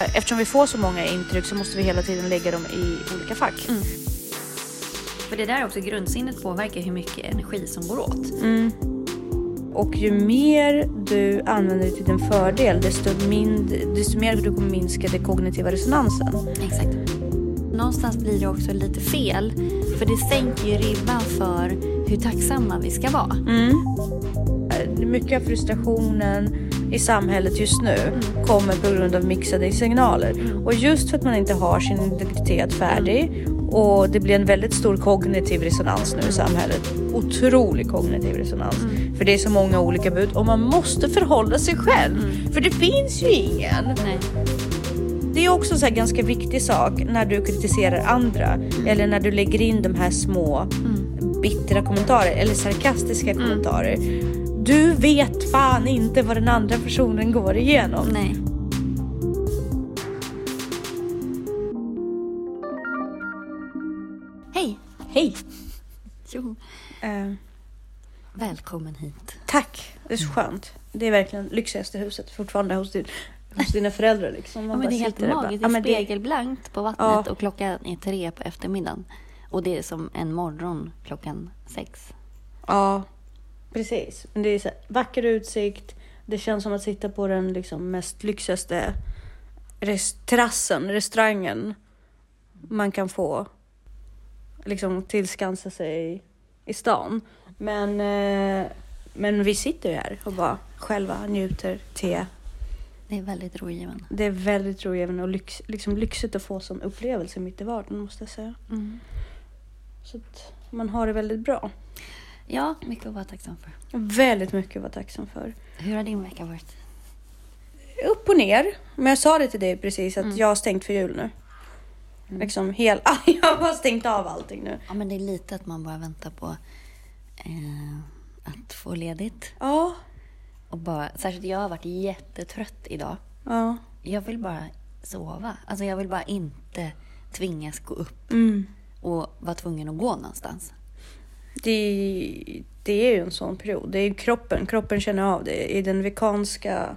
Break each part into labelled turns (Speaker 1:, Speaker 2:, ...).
Speaker 1: Eftersom vi får så många intryck så måste vi hela tiden lägga dem i olika fack.
Speaker 2: Mm. För det där är också grundsinnet påverkar hur mycket energi som går åt.
Speaker 1: Och ju mer du använder det till din fördel desto, mindre, desto mer du kommer minska den kognitiva resonansen.
Speaker 2: Exakt. Någonstans blir det också lite fel. För det sänker ju ribban för hur tacksamma vi ska vara.
Speaker 1: Mycket av frustrationen i samhället just nu kommer på grund av mixade signaler. Och just för att man inte har sin identitet färdig och det blir en väldigt stor kognitiv resonans nu i samhället. Otrolig kognitiv resonans. För det är så många olika bud och man måste förhålla sig själv. För det finns ju ingen.
Speaker 2: Nej.
Speaker 1: Det är också en ganska viktig sak när du kritiserar andra eller när du lägger in de här små bittra kommentarer eller sarkastiska kommentarer. Du vet fan inte vad den andra personen går igenom.
Speaker 2: Nej. Hej!
Speaker 1: Hej!
Speaker 2: Jo.
Speaker 1: Eh,
Speaker 2: Välkommen hit.
Speaker 1: tack, det är så skönt. Det är verkligen lyxigaste huset fortfarande hos, din, hos dina föräldrar. Liksom. Man
Speaker 2: Ja, men det är helt magiskt. Det
Speaker 1: ja,
Speaker 2: är
Speaker 1: det-
Speaker 2: spegelblankt på vattnet
Speaker 1: Ja.
Speaker 2: och klockan är tre på eftermiddagen. Och det är som en morgon klockan sex.
Speaker 1: Ja, precis. Men det är så här, vacker utsikt. Det känns som att sitta på den liksom mest lyxigaste terrassen, restaurangen man kan få. Liksom tillskansa sig i, i stan. Men, eh, men vi sitter ju här och bara själva njuter te.
Speaker 2: Det är väldigt rogivande.
Speaker 1: Det är väldigt rogivande och lyx, liksom lyxigt att få som upplevelse mitt i vardagen måste jag säga.
Speaker 2: Mm.
Speaker 1: Så att man har det väldigt bra.
Speaker 2: Ja, mycket att vara tacksam för.
Speaker 1: Väldigt mycket att vara tacksam för.
Speaker 2: Hur har din vecka varit?
Speaker 1: upp och ner. Men jag sa det till dig precis att
Speaker 2: Mm.
Speaker 1: jag har stängt för jul nu. Liksom hel... jag har stängt av allting nu.
Speaker 2: Ja, men det är lite att man bara väntar på eh, att få ledigt.
Speaker 1: Ja.
Speaker 2: Och bara, särskilt jag har varit jättetrött idag.
Speaker 1: Ja.
Speaker 2: Jag vill bara sova. Alltså jag vill bara inte tvingas gå upp
Speaker 1: Mm.
Speaker 2: och vara tvungen att gå någonstans.
Speaker 1: Det, det är ju en sån period. Det är ju kroppen. Kroppen känner av det. I den vikanska...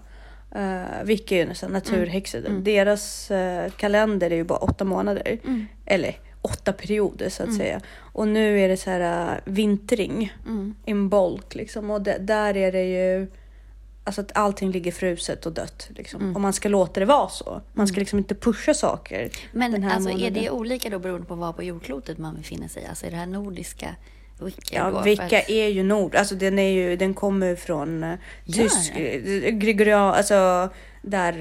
Speaker 1: Uh, Vicka är ju nästan naturhäxor. Deras eh, kalender är ju bara åtta månader. Eller åtta perioder så att säga. Och nu är det så här uh, vintring.
Speaker 2: Mm.
Speaker 1: in bulk liksom. Och där är det ju alltså att allting ligger fruset och dött liksom.
Speaker 2: Mm.
Speaker 1: Och man ska låta det vara så. Man ska liksom inte pusha saker.
Speaker 2: Men alltså, är det olika då beroende på var på jordklotet man befinner sig? Alltså är det här nordiska Wicca
Speaker 1: Ja, vilka
Speaker 2: att-
Speaker 1: är ju nord, alltså den är ju, den kommer från
Speaker 2: Gör
Speaker 1: tysk, uh, Gregorian, alltså där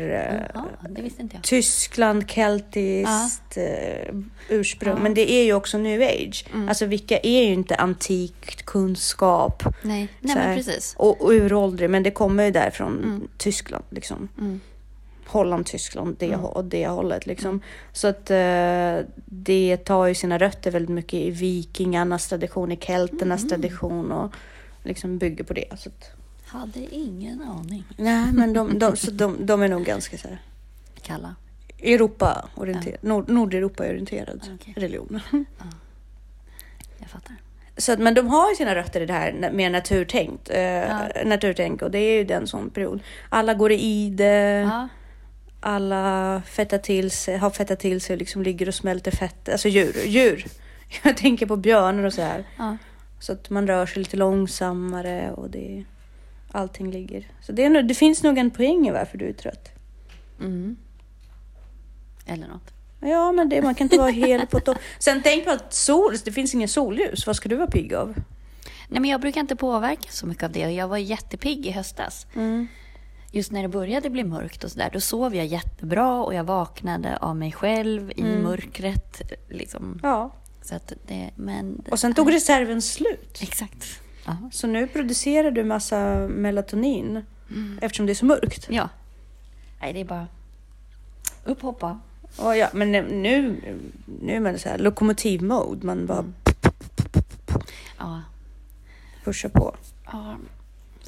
Speaker 2: Ja, visste inte jag.
Speaker 1: Tyskland, keltiskt uh, ursprung. Men det är ju också new age.
Speaker 2: Mm.
Speaker 1: Alltså vilka är ju inte antik kunskap.
Speaker 2: Nej, nej men precis.
Speaker 1: Och, och uråldrig, men det kommer ju därifrån
Speaker 2: Mm.
Speaker 1: Tyskland liksom.
Speaker 2: Mm.
Speaker 1: Holland, Tyskland, det,
Speaker 2: Mm.
Speaker 1: hå- det hållet liksom. Så att eh, det tar ju sina rötter väldigt mycket i vikingarnas tradition, i kelternas
Speaker 2: Mm.
Speaker 1: tradition och liksom bygger på det. Så att,
Speaker 2: Hade ingen aning.
Speaker 1: nej, men de, de, så de, de är nog ganska så här
Speaker 2: Kalla.
Speaker 1: Europa-orienterad, Nord, Nordeuropa-orienterad
Speaker 2: Okej.
Speaker 1: religion.
Speaker 2: Jag fattar.
Speaker 1: Så att, men de har ju sina rötter i det här med naturtänkt, eh,
Speaker 2: Ja.
Speaker 1: naturtänk och det är ju den sån period. Alla går i ide.
Speaker 2: Ja.
Speaker 1: Alla fettar till sig, har fettat till sig och liksom ligger och smälter fett. Alltså djur, djur. Jag tänker på björnar och så här.
Speaker 2: ja.
Speaker 1: Så att man rör sig lite långsammare och det, allting ligger. Så det, är, det finns nog en poäng i varför du är trött.
Speaker 2: Mm. Eller något.
Speaker 1: Ja, men det, man kan inte vara helt på topp. Sen tänk på att sol, det finns ingen solljus. Vad ska du vara pigg av?
Speaker 2: Nej, men jag brukar inte påverka så mycket av det. Jag var jättepigg i höstas. Just när det började bli mörkt och sådär, då sov jag jättebra och jag vaknade av mig själv i mörkret. Liksom.
Speaker 1: Ja.
Speaker 2: Så att det, men...
Speaker 1: Och sen tog reserven slut.
Speaker 2: Exakt. Ja.
Speaker 1: Så nu producerar du massa melatonin eftersom det är så mörkt.
Speaker 2: ja. Nej, det är bara upp, hoppa.
Speaker 1: Och ja, men nu, nu är man så här lokomotiv mode. Man bara
Speaker 2: Ja.
Speaker 1: pushar på.
Speaker 2: ja.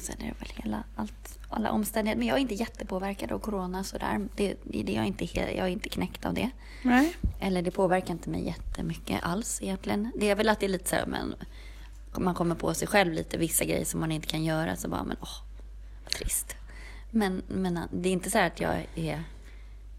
Speaker 2: Sen är det väl hela, allt, alla omständigheter. Men jag är inte jättepåverkad av corona sådär. Det, det, jag, är inte, jag är inte knäckt av det.
Speaker 1: Nej.
Speaker 2: Eller det påverkar inte mig jättemycket alls egentligen. Det är väl att det är lite så här, men man kommer på sig själv lite vissa grejer som man inte kan göra. Så bara, men åh, vad trist. Men, men det är inte så här att jag är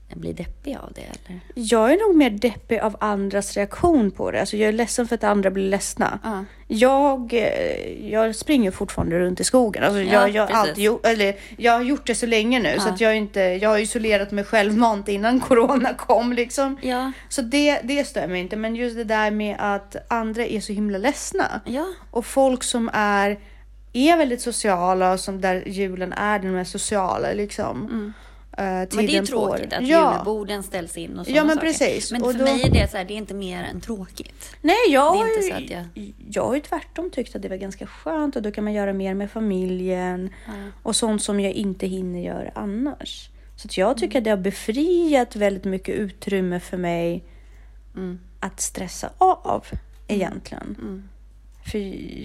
Speaker 2: blir deppig av det eller?
Speaker 1: Jag är nog mer deppig av andras reaktion på det. Alltså jag är ledsen för att andra blir ledsna.
Speaker 2: Ja.
Speaker 1: Jag, eh, jag springer fortfarande runt i skogen. Alltså
Speaker 2: Ja,
Speaker 1: jag, jag, har
Speaker 2: precis.
Speaker 1: alltid gjort, eller, jag har gjort det så länge nu så
Speaker 2: Ja.
Speaker 1: att jag, inte, jag har isolerat mig självmant innan corona kom. Liksom.
Speaker 2: Ja.
Speaker 1: Så det, det stör mig inte. Men just det där med att andra är så himla ledsna.
Speaker 2: Ja.
Speaker 1: Och folk som är, är väldigt sociala och som där julen är den mest sociala liksom.
Speaker 2: Mm.
Speaker 1: Eh,
Speaker 2: Men det är tråkigt att
Speaker 1: ja.
Speaker 2: julborden ställs in och sådana
Speaker 1: Ja, men
Speaker 2: saker.
Speaker 1: precis.
Speaker 2: Men
Speaker 1: Och
Speaker 2: för
Speaker 1: då-
Speaker 2: mig är det så här, det är inte mer än tråkigt.
Speaker 1: Nej, jag har, ju,
Speaker 2: jag-
Speaker 1: jag tvärtom tyckt att det var ganska skönt och då kan man göra mer med familjen
Speaker 2: Ja.
Speaker 1: och sånt som jag inte hinner göra annars. Så jag tycker att det har befriat väldigt mycket utrymme för mig
Speaker 2: Mm.
Speaker 1: att stressa av egentligen.
Speaker 2: Mm.
Speaker 1: För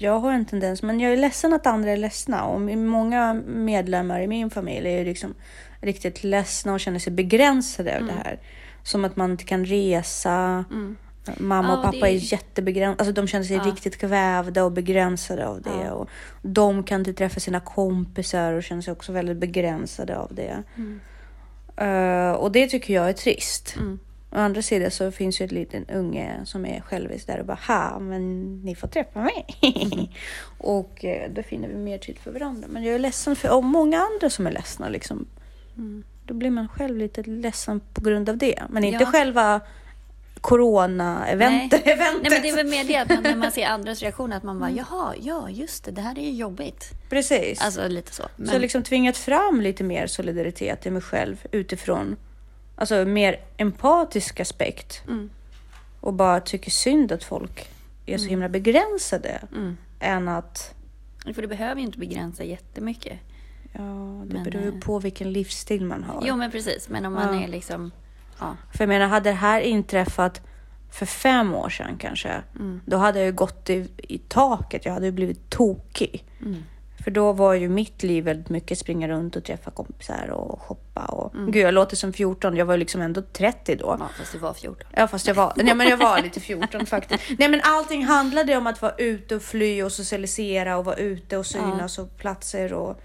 Speaker 1: jag har en tendens, men jag är ledsen att andra är ledsna och många medlemmar i min familj är liksom riktigt ledsna och känner sig begränsade av det här. Som att man inte kan resa.
Speaker 2: Mm.
Speaker 1: Mamma och
Speaker 2: Ja,
Speaker 1: pappa
Speaker 2: det-
Speaker 1: är jättebegränsade, alltså de känner sig
Speaker 2: Ja.
Speaker 1: riktigt kvävda och begränsade av det.
Speaker 2: Ja.
Speaker 1: Och de kan inte träffa sina kompisar och känner sig också väldigt begränsade av det.
Speaker 2: Mm.
Speaker 1: Eh, och det tycker jag är trist.
Speaker 2: Mm.
Speaker 1: Å andra sidan så finns ju ett liten unge som är självisk där och bara ha, men ni får träffa mig. och eh, då finner vi mer tid för varandra. Men jag är ledsen för och många andra som är ledsna liksom.
Speaker 2: Mm.
Speaker 1: Då blir man själv lite ledsen på grund av det. Men inte
Speaker 2: Ja.
Speaker 1: själva corona-eventet.
Speaker 2: Nej. Nej men det är väl mer det att man, när man ser andras reaktioner att man bara jaha, ja just det, det här är ju jobbigt.
Speaker 1: Precis.
Speaker 2: Alltså lite så. Men,
Speaker 1: Så jag liksom tvingat fram lite mer solidaritet i mig själv utifrån alltså mer empatisk aspekt.
Speaker 2: Mm.
Speaker 1: Och bara tycker synd att folk är så himla begränsade.
Speaker 2: Mm.
Speaker 1: Än att,
Speaker 2: För det behöver ju inte begränsa jättemycket.
Speaker 1: ja, det
Speaker 2: Men,
Speaker 1: beror ju
Speaker 2: eh,
Speaker 1: på vilken livsstil man har.
Speaker 2: Jo men precis, men om man
Speaker 1: Ja.
Speaker 2: är liksom, ja.
Speaker 1: För jag menar, hade det här inträffat för fem år sedan kanske,
Speaker 2: Mm.
Speaker 1: då hade jag ju gått i, i taket. Jag hade ju blivit tokig.
Speaker 2: Mm.
Speaker 1: För då var ju mitt liv väldigt mycket springa runt och träffa kompisar och shoppa. Och...
Speaker 2: Mm.
Speaker 1: Gud, jag låter som 14. Jag var ju liksom ändå 30 då.
Speaker 2: ja, fast du var 14.
Speaker 1: Ja, fast jag var, nej, men jag var lite 14 faktiskt. Nej, men allting handlade om att vara ute och fly och socialisera och vara ute och synas och platser och...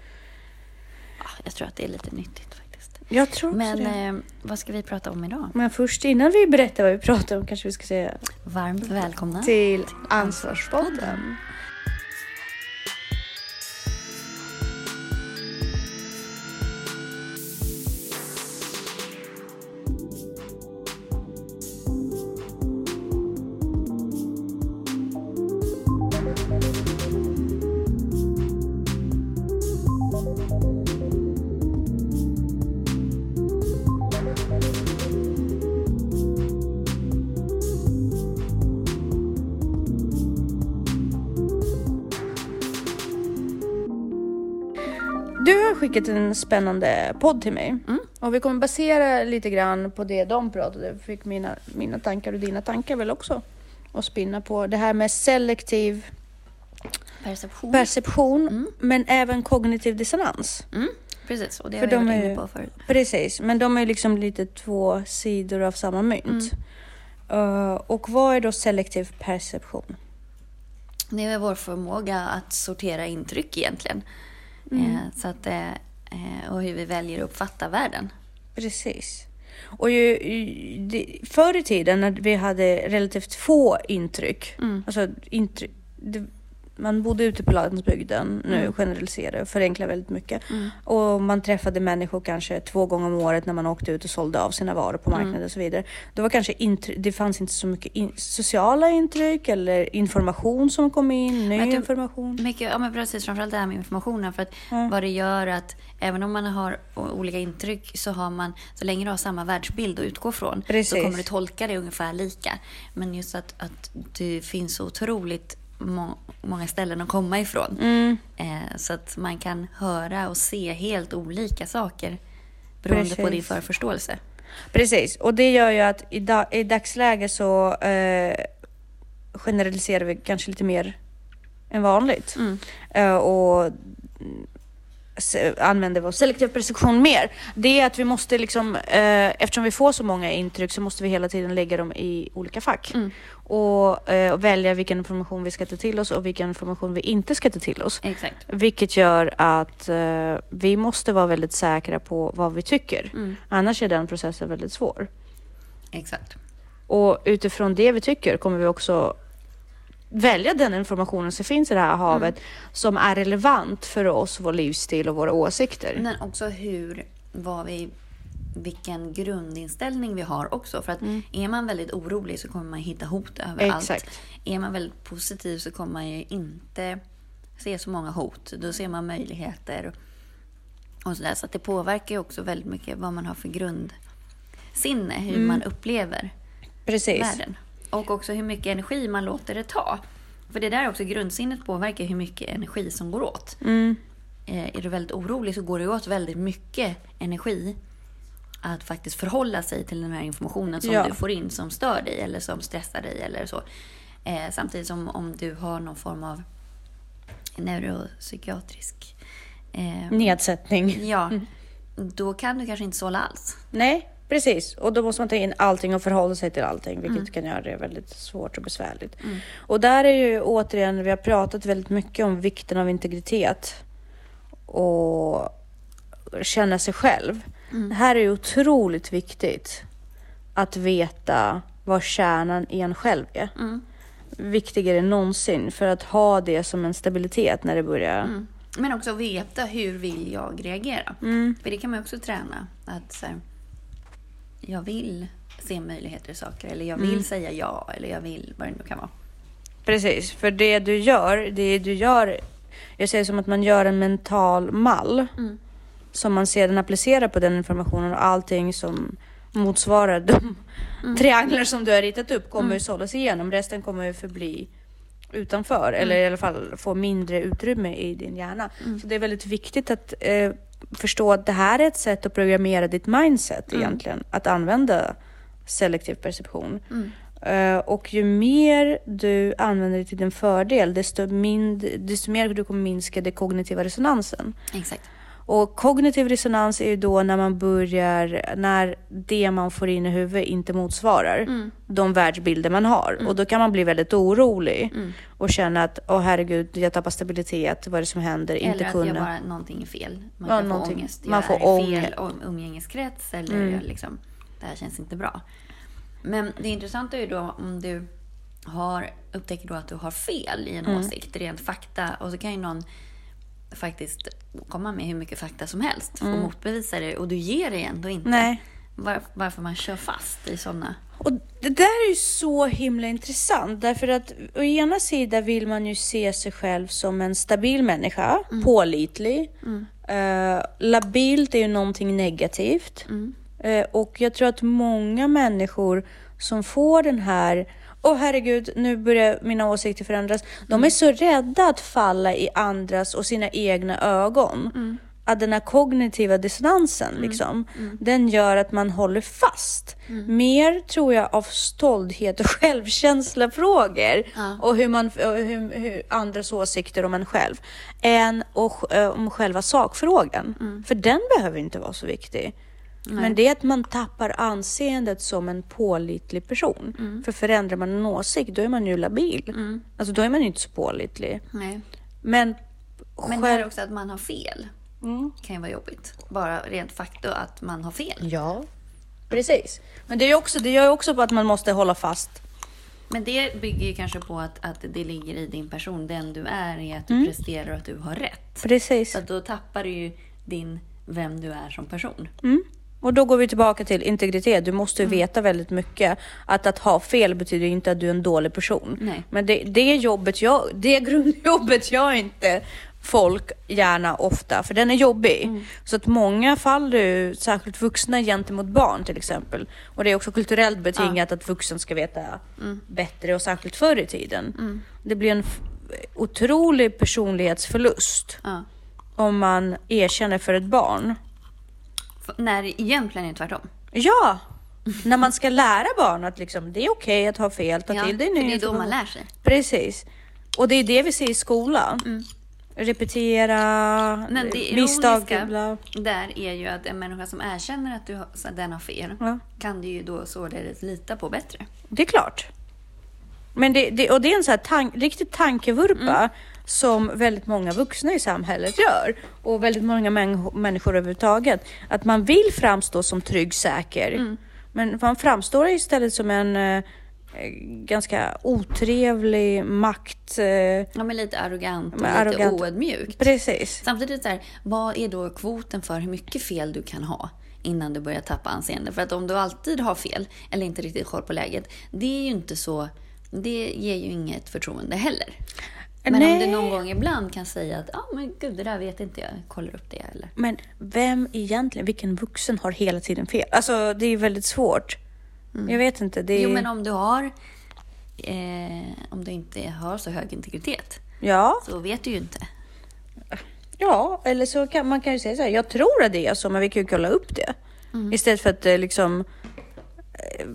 Speaker 2: Ja, jag tror att det är lite nyttigt faktiskt.
Speaker 1: Jag tror också
Speaker 2: Men eh, vad ska vi prata om idag?
Speaker 1: Men först innan vi berättar vad vi pratar om kanske vi ska säga
Speaker 2: Varmt välkomna.
Speaker 1: till Ansvarspodden. Skickat en spännande podd till mig.
Speaker 2: Mm.
Speaker 1: Och vi kommer basera lite grann på det de pratade. Fick mina, mina tankar och dina tankar väl också. Och spinna på det här med selektiv
Speaker 2: Perception.
Speaker 1: perception.
Speaker 2: Mm.
Speaker 1: Men även kognitiv dissonans.
Speaker 2: mm, precis, och det
Speaker 1: För
Speaker 2: har vi
Speaker 1: de
Speaker 2: varit
Speaker 1: är
Speaker 2: inne på förut.
Speaker 1: Precis, men de är liksom lite två sidor av samma mynt. Uh, och vad är då selektiv perception?
Speaker 2: Det är vår förmåga att sortera intryck egentligen.
Speaker 1: Mm.
Speaker 2: Eh, så att, eh, och hur vi väljer att uppfatta världen.
Speaker 1: Precis. Och ju, ju, förr i tiden när vi hade relativt få intryck,
Speaker 2: Mm.
Speaker 1: alltså intryck, det, man bodde ute på landsbygden, nu
Speaker 2: Mm.
Speaker 1: generaliserar jag, förenklar väldigt mycket.
Speaker 2: Mm.
Speaker 1: Och man träffade människor kanske två gånger om året när man åkte ut och sålde av sina varor på marknaden
Speaker 2: Mm.
Speaker 1: och så vidare. Det var kanske det fanns inte så mycket in, sociala intryck eller information som kom in, ny
Speaker 2: du-
Speaker 1: information.
Speaker 2: Mycket, ja men precis, framförallt det här med informationen. För att
Speaker 1: Mm.
Speaker 2: vad det gör att även om man har olika intryck så har man, så länge du har samma världsbild att utgå från
Speaker 1: Precis.
Speaker 2: så kommer du tolka det ungefär lika. Men just att, att det finns så otroligt må, många ställen att komma ifrån.
Speaker 1: Mm.
Speaker 2: Eh, så att man kan höra och se helt olika saker beroende på
Speaker 1: Precis.
Speaker 2: din förförståelse.
Speaker 1: Precis, och det gör ju att i, da, i dagsläget så eh, generaliserar vi kanske lite mer än vanligt.
Speaker 2: Mm.
Speaker 1: Eh, och använder vår selektiva perception mer, det är att vi måste liksom, eh, eftersom vi får så många intryck så måste vi hela tiden lägga dem i olika fack. Och, eh, och välja vilken information vi ska ta till oss och vilken information vi inte ska ta till oss.
Speaker 2: Exakt.
Speaker 1: Vilket gör att eh, vi måste vara väldigt säkra på vad vi tycker.
Speaker 2: Mm.
Speaker 1: Annars är den processen väldigt svår.
Speaker 2: Exakt.
Speaker 1: Och utifrån det vi tycker kommer vi också välja den informationen som finns i det här havet som är relevant för oss, vår livsstil och våra åsikter.
Speaker 2: Men också hur, vad vi, vilken grundinställning vi har också. För att är man väldigt orolig så kommer man hitta hot överallt.
Speaker 1: Exakt.
Speaker 2: Är man väldigt positiv så kommer man ju inte se så många hot. Då ser man möjligheter och sådär. Så att det påverkar ju också väldigt mycket vad man har för grundsinne, hur man upplever
Speaker 1: Precis.
Speaker 2: världen. Och också hur mycket energi man låter det ta. För det där är också grundsinnet påverkar hur mycket energi som går åt.
Speaker 1: Mm.
Speaker 2: Eh, Är du väldigt orolig så går det åt väldigt mycket energi att faktiskt förhålla sig till den här informationen som
Speaker 1: Ja.
Speaker 2: du får in som stör dig eller som stressar dig eller så. Eh, samtidigt som om du har någon form av neuropsykiatrisk eh,
Speaker 1: Nedsättning.
Speaker 2: Ja, då kan du kanske inte sålla alls.
Speaker 1: Nej, precis. Och då måste man ta in allting och förhålla sig till allting, vilket
Speaker 2: Mm.
Speaker 1: kan göra det väldigt svårt och besvärligt. Och där är ju återigen, vi har pratat väldigt mycket om vikten av integritet och känna sig själv.
Speaker 2: Mm.
Speaker 1: Det här är ju otroligt viktigt att veta vad kärnan i en själv är.
Speaker 2: Mm.
Speaker 1: Viktigare än någonsin för att ha det som en stabilitet när det börjar.
Speaker 2: Mm. Men också veta hur vill jag reagera.
Speaker 1: Mm.
Speaker 2: För det kan man också träna. Att så här, jag vill se möjligheter i saker. Eller jag vill
Speaker 1: Mm.
Speaker 2: säga ja. Eller jag vill vad det nu kan vara.
Speaker 1: Precis, för det du gör, det du gör, jag det som att man gör en mental mall
Speaker 2: Mm.
Speaker 1: som man sedan applicerar på den informationen och allting som motsvarar de
Speaker 2: Mm.
Speaker 1: trianglar som du har ritat upp kommer ju sållas igenom. Resten kommer ju förbli utanför
Speaker 2: Mm.
Speaker 1: eller i alla fall få mindre utrymme i din hjärna.
Speaker 2: Mm.
Speaker 1: Så det är väldigt viktigt att eh, förstå att det här är ett sätt att programmera ditt mindset
Speaker 2: Mm.
Speaker 1: egentligen. Att använda selektiv perception.
Speaker 2: Mm.
Speaker 1: Eh, och ju mer du använder det till din fördel, desto, mind, desto mer du kommer minska den kognitiva resonansen.
Speaker 2: Exakt.
Speaker 1: Och kognitiv resonans är ju då när man börjar, när det man får in i huvudet inte motsvarar
Speaker 2: Mm.
Speaker 1: de världsbilder man har. Och då kan man bli väldigt orolig
Speaker 2: Mm.
Speaker 1: och känna att, åh herregud, jag tappar stabilitet, vad är det som händer? inte
Speaker 2: Eller att
Speaker 1: kunna.
Speaker 2: jag bara, någonting är fel. Man
Speaker 1: Ja,
Speaker 2: kan få ångest.
Speaker 1: man
Speaker 2: jag
Speaker 1: får
Speaker 2: är
Speaker 1: ångest.
Speaker 2: fel um- umgängeskrets. Eller
Speaker 1: Mm.
Speaker 2: liksom, det här känns inte bra. Men det intressanta är ju då om du har, upptäcker då att du har fel i en
Speaker 1: Mm.
Speaker 2: åsikt, rent fakta. Och så kan ju någon faktiskt komma med hur mycket fakta som helst. Få motbevisa det. Och du ger det ändå inte.
Speaker 1: Mm. Nej.
Speaker 2: Var, varför man kör fast i sådana.
Speaker 1: Och det där är ju så himla intressant därför att å ena sidan vill man ju se sig själv som en stabil människa, pålitlig. Eh, labilt är ju någonting negativt. Eh, och jag tror att många människor som får den här Åh herregud, nu börjar mina åsikter förändras. De är så rädda att falla i andras och sina egna ögon. Att den här kognitiva dissonansen, liksom, den gör att man håller fast. Mer tror jag av stolthet och självkänslafrågor
Speaker 2: Ja.
Speaker 1: och hur, man, och hur, hur andras åsikter om en själv, än och, eh, om själva sakfrågan. För den behöver inte vara så viktig. Men det är att man tappar anseendet som en pålitlig person. För förändrar man en åsikt, då är man ju labil. Alltså då är man inte så pålitlig.
Speaker 2: Nej.
Speaker 1: Men,
Speaker 2: Men det här är också att man har fel.
Speaker 1: Mm.
Speaker 2: kan ju vara jobbigt. Bara rent faktum att man har fel.
Speaker 1: Ja, precis. Men det, är ju också, det gör ju också på att man måste hålla fast.
Speaker 2: Men det bygger ju kanske på att, att det ligger i din person. Den du är är att du
Speaker 1: Mm.
Speaker 2: presterar och att du har rätt.
Speaker 1: Precis.
Speaker 2: Så att då tappar du ju din, vem du är som person.
Speaker 1: Mm. Och då går vi tillbaka till integritet. Du måste ju veta väldigt mycket. Att att ha fel betyder inte att du är en dålig person.
Speaker 2: Nej.
Speaker 1: Men det, det jobbet jag, det grundjobbet jag inte folk gärna ofta, för den är jobbig. Så att många faller särskilt vuxna gentemot barn till exempel. Och det är också kulturellt betingat att vuxen ska veta bättre och särskilt förr i tiden. Det blir en otrolig personlighetsförlust
Speaker 2: Ja.
Speaker 1: om man erkänner för ett barn
Speaker 2: När egentligen är tvärtom.
Speaker 1: Ja! När man ska lära barn att liksom, det är okej att ha fel, ta
Speaker 2: Ja,
Speaker 1: till dig ny
Speaker 2: det är då man lär sig.
Speaker 1: Precis. Och det är det vi ser i skolan. repetera,
Speaker 2: Men det
Speaker 1: misstag.
Speaker 2: ironiska
Speaker 1: Bla.
Speaker 2: där är ju att en människa som erkänner att du har, så den har fel
Speaker 1: Ja.
Speaker 2: kan du ju då således lita på bättre.
Speaker 1: Det är klart. Men det, det, och det är en så här tan- riktig tankevurpa som väldigt många vuxna i samhället gör. Och väldigt många män- människor överhuvudtaget. Att man vill framstå som trygg, säker. Men man framstår istället som en eh, ganska otrevlig makt... Eh,
Speaker 2: Ja, men lite arrogant och lite
Speaker 1: arrogant.
Speaker 2: oödmjukt.
Speaker 1: precis.
Speaker 2: Samtidigt så här, vad är då kvoten för hur mycket fel du kan ha innan du börjar tappa anseende? För att om du alltid har fel eller inte riktigt koll på läget, det är ju inte så, det ger ju inget förtroende heller. Men om
Speaker 1: Nej.
Speaker 2: du någon gång ibland kan säga att, ja ah, men gud det där vet inte jag, kollar upp det eller.
Speaker 1: Men vem egentligen, vilken vuxen har hela tiden fel? Alltså det är väldigt svårt. Jag vet inte. Det är...
Speaker 2: Jo men om du har, eh, om du inte har så hög integritet,
Speaker 1: Ja,
Speaker 2: så vet du ju inte.
Speaker 1: Ja, eller så kan man kan ju säga så här, jag tror att det är så, men vi kan ju kolla upp det. Istället för att eh, liksom eh,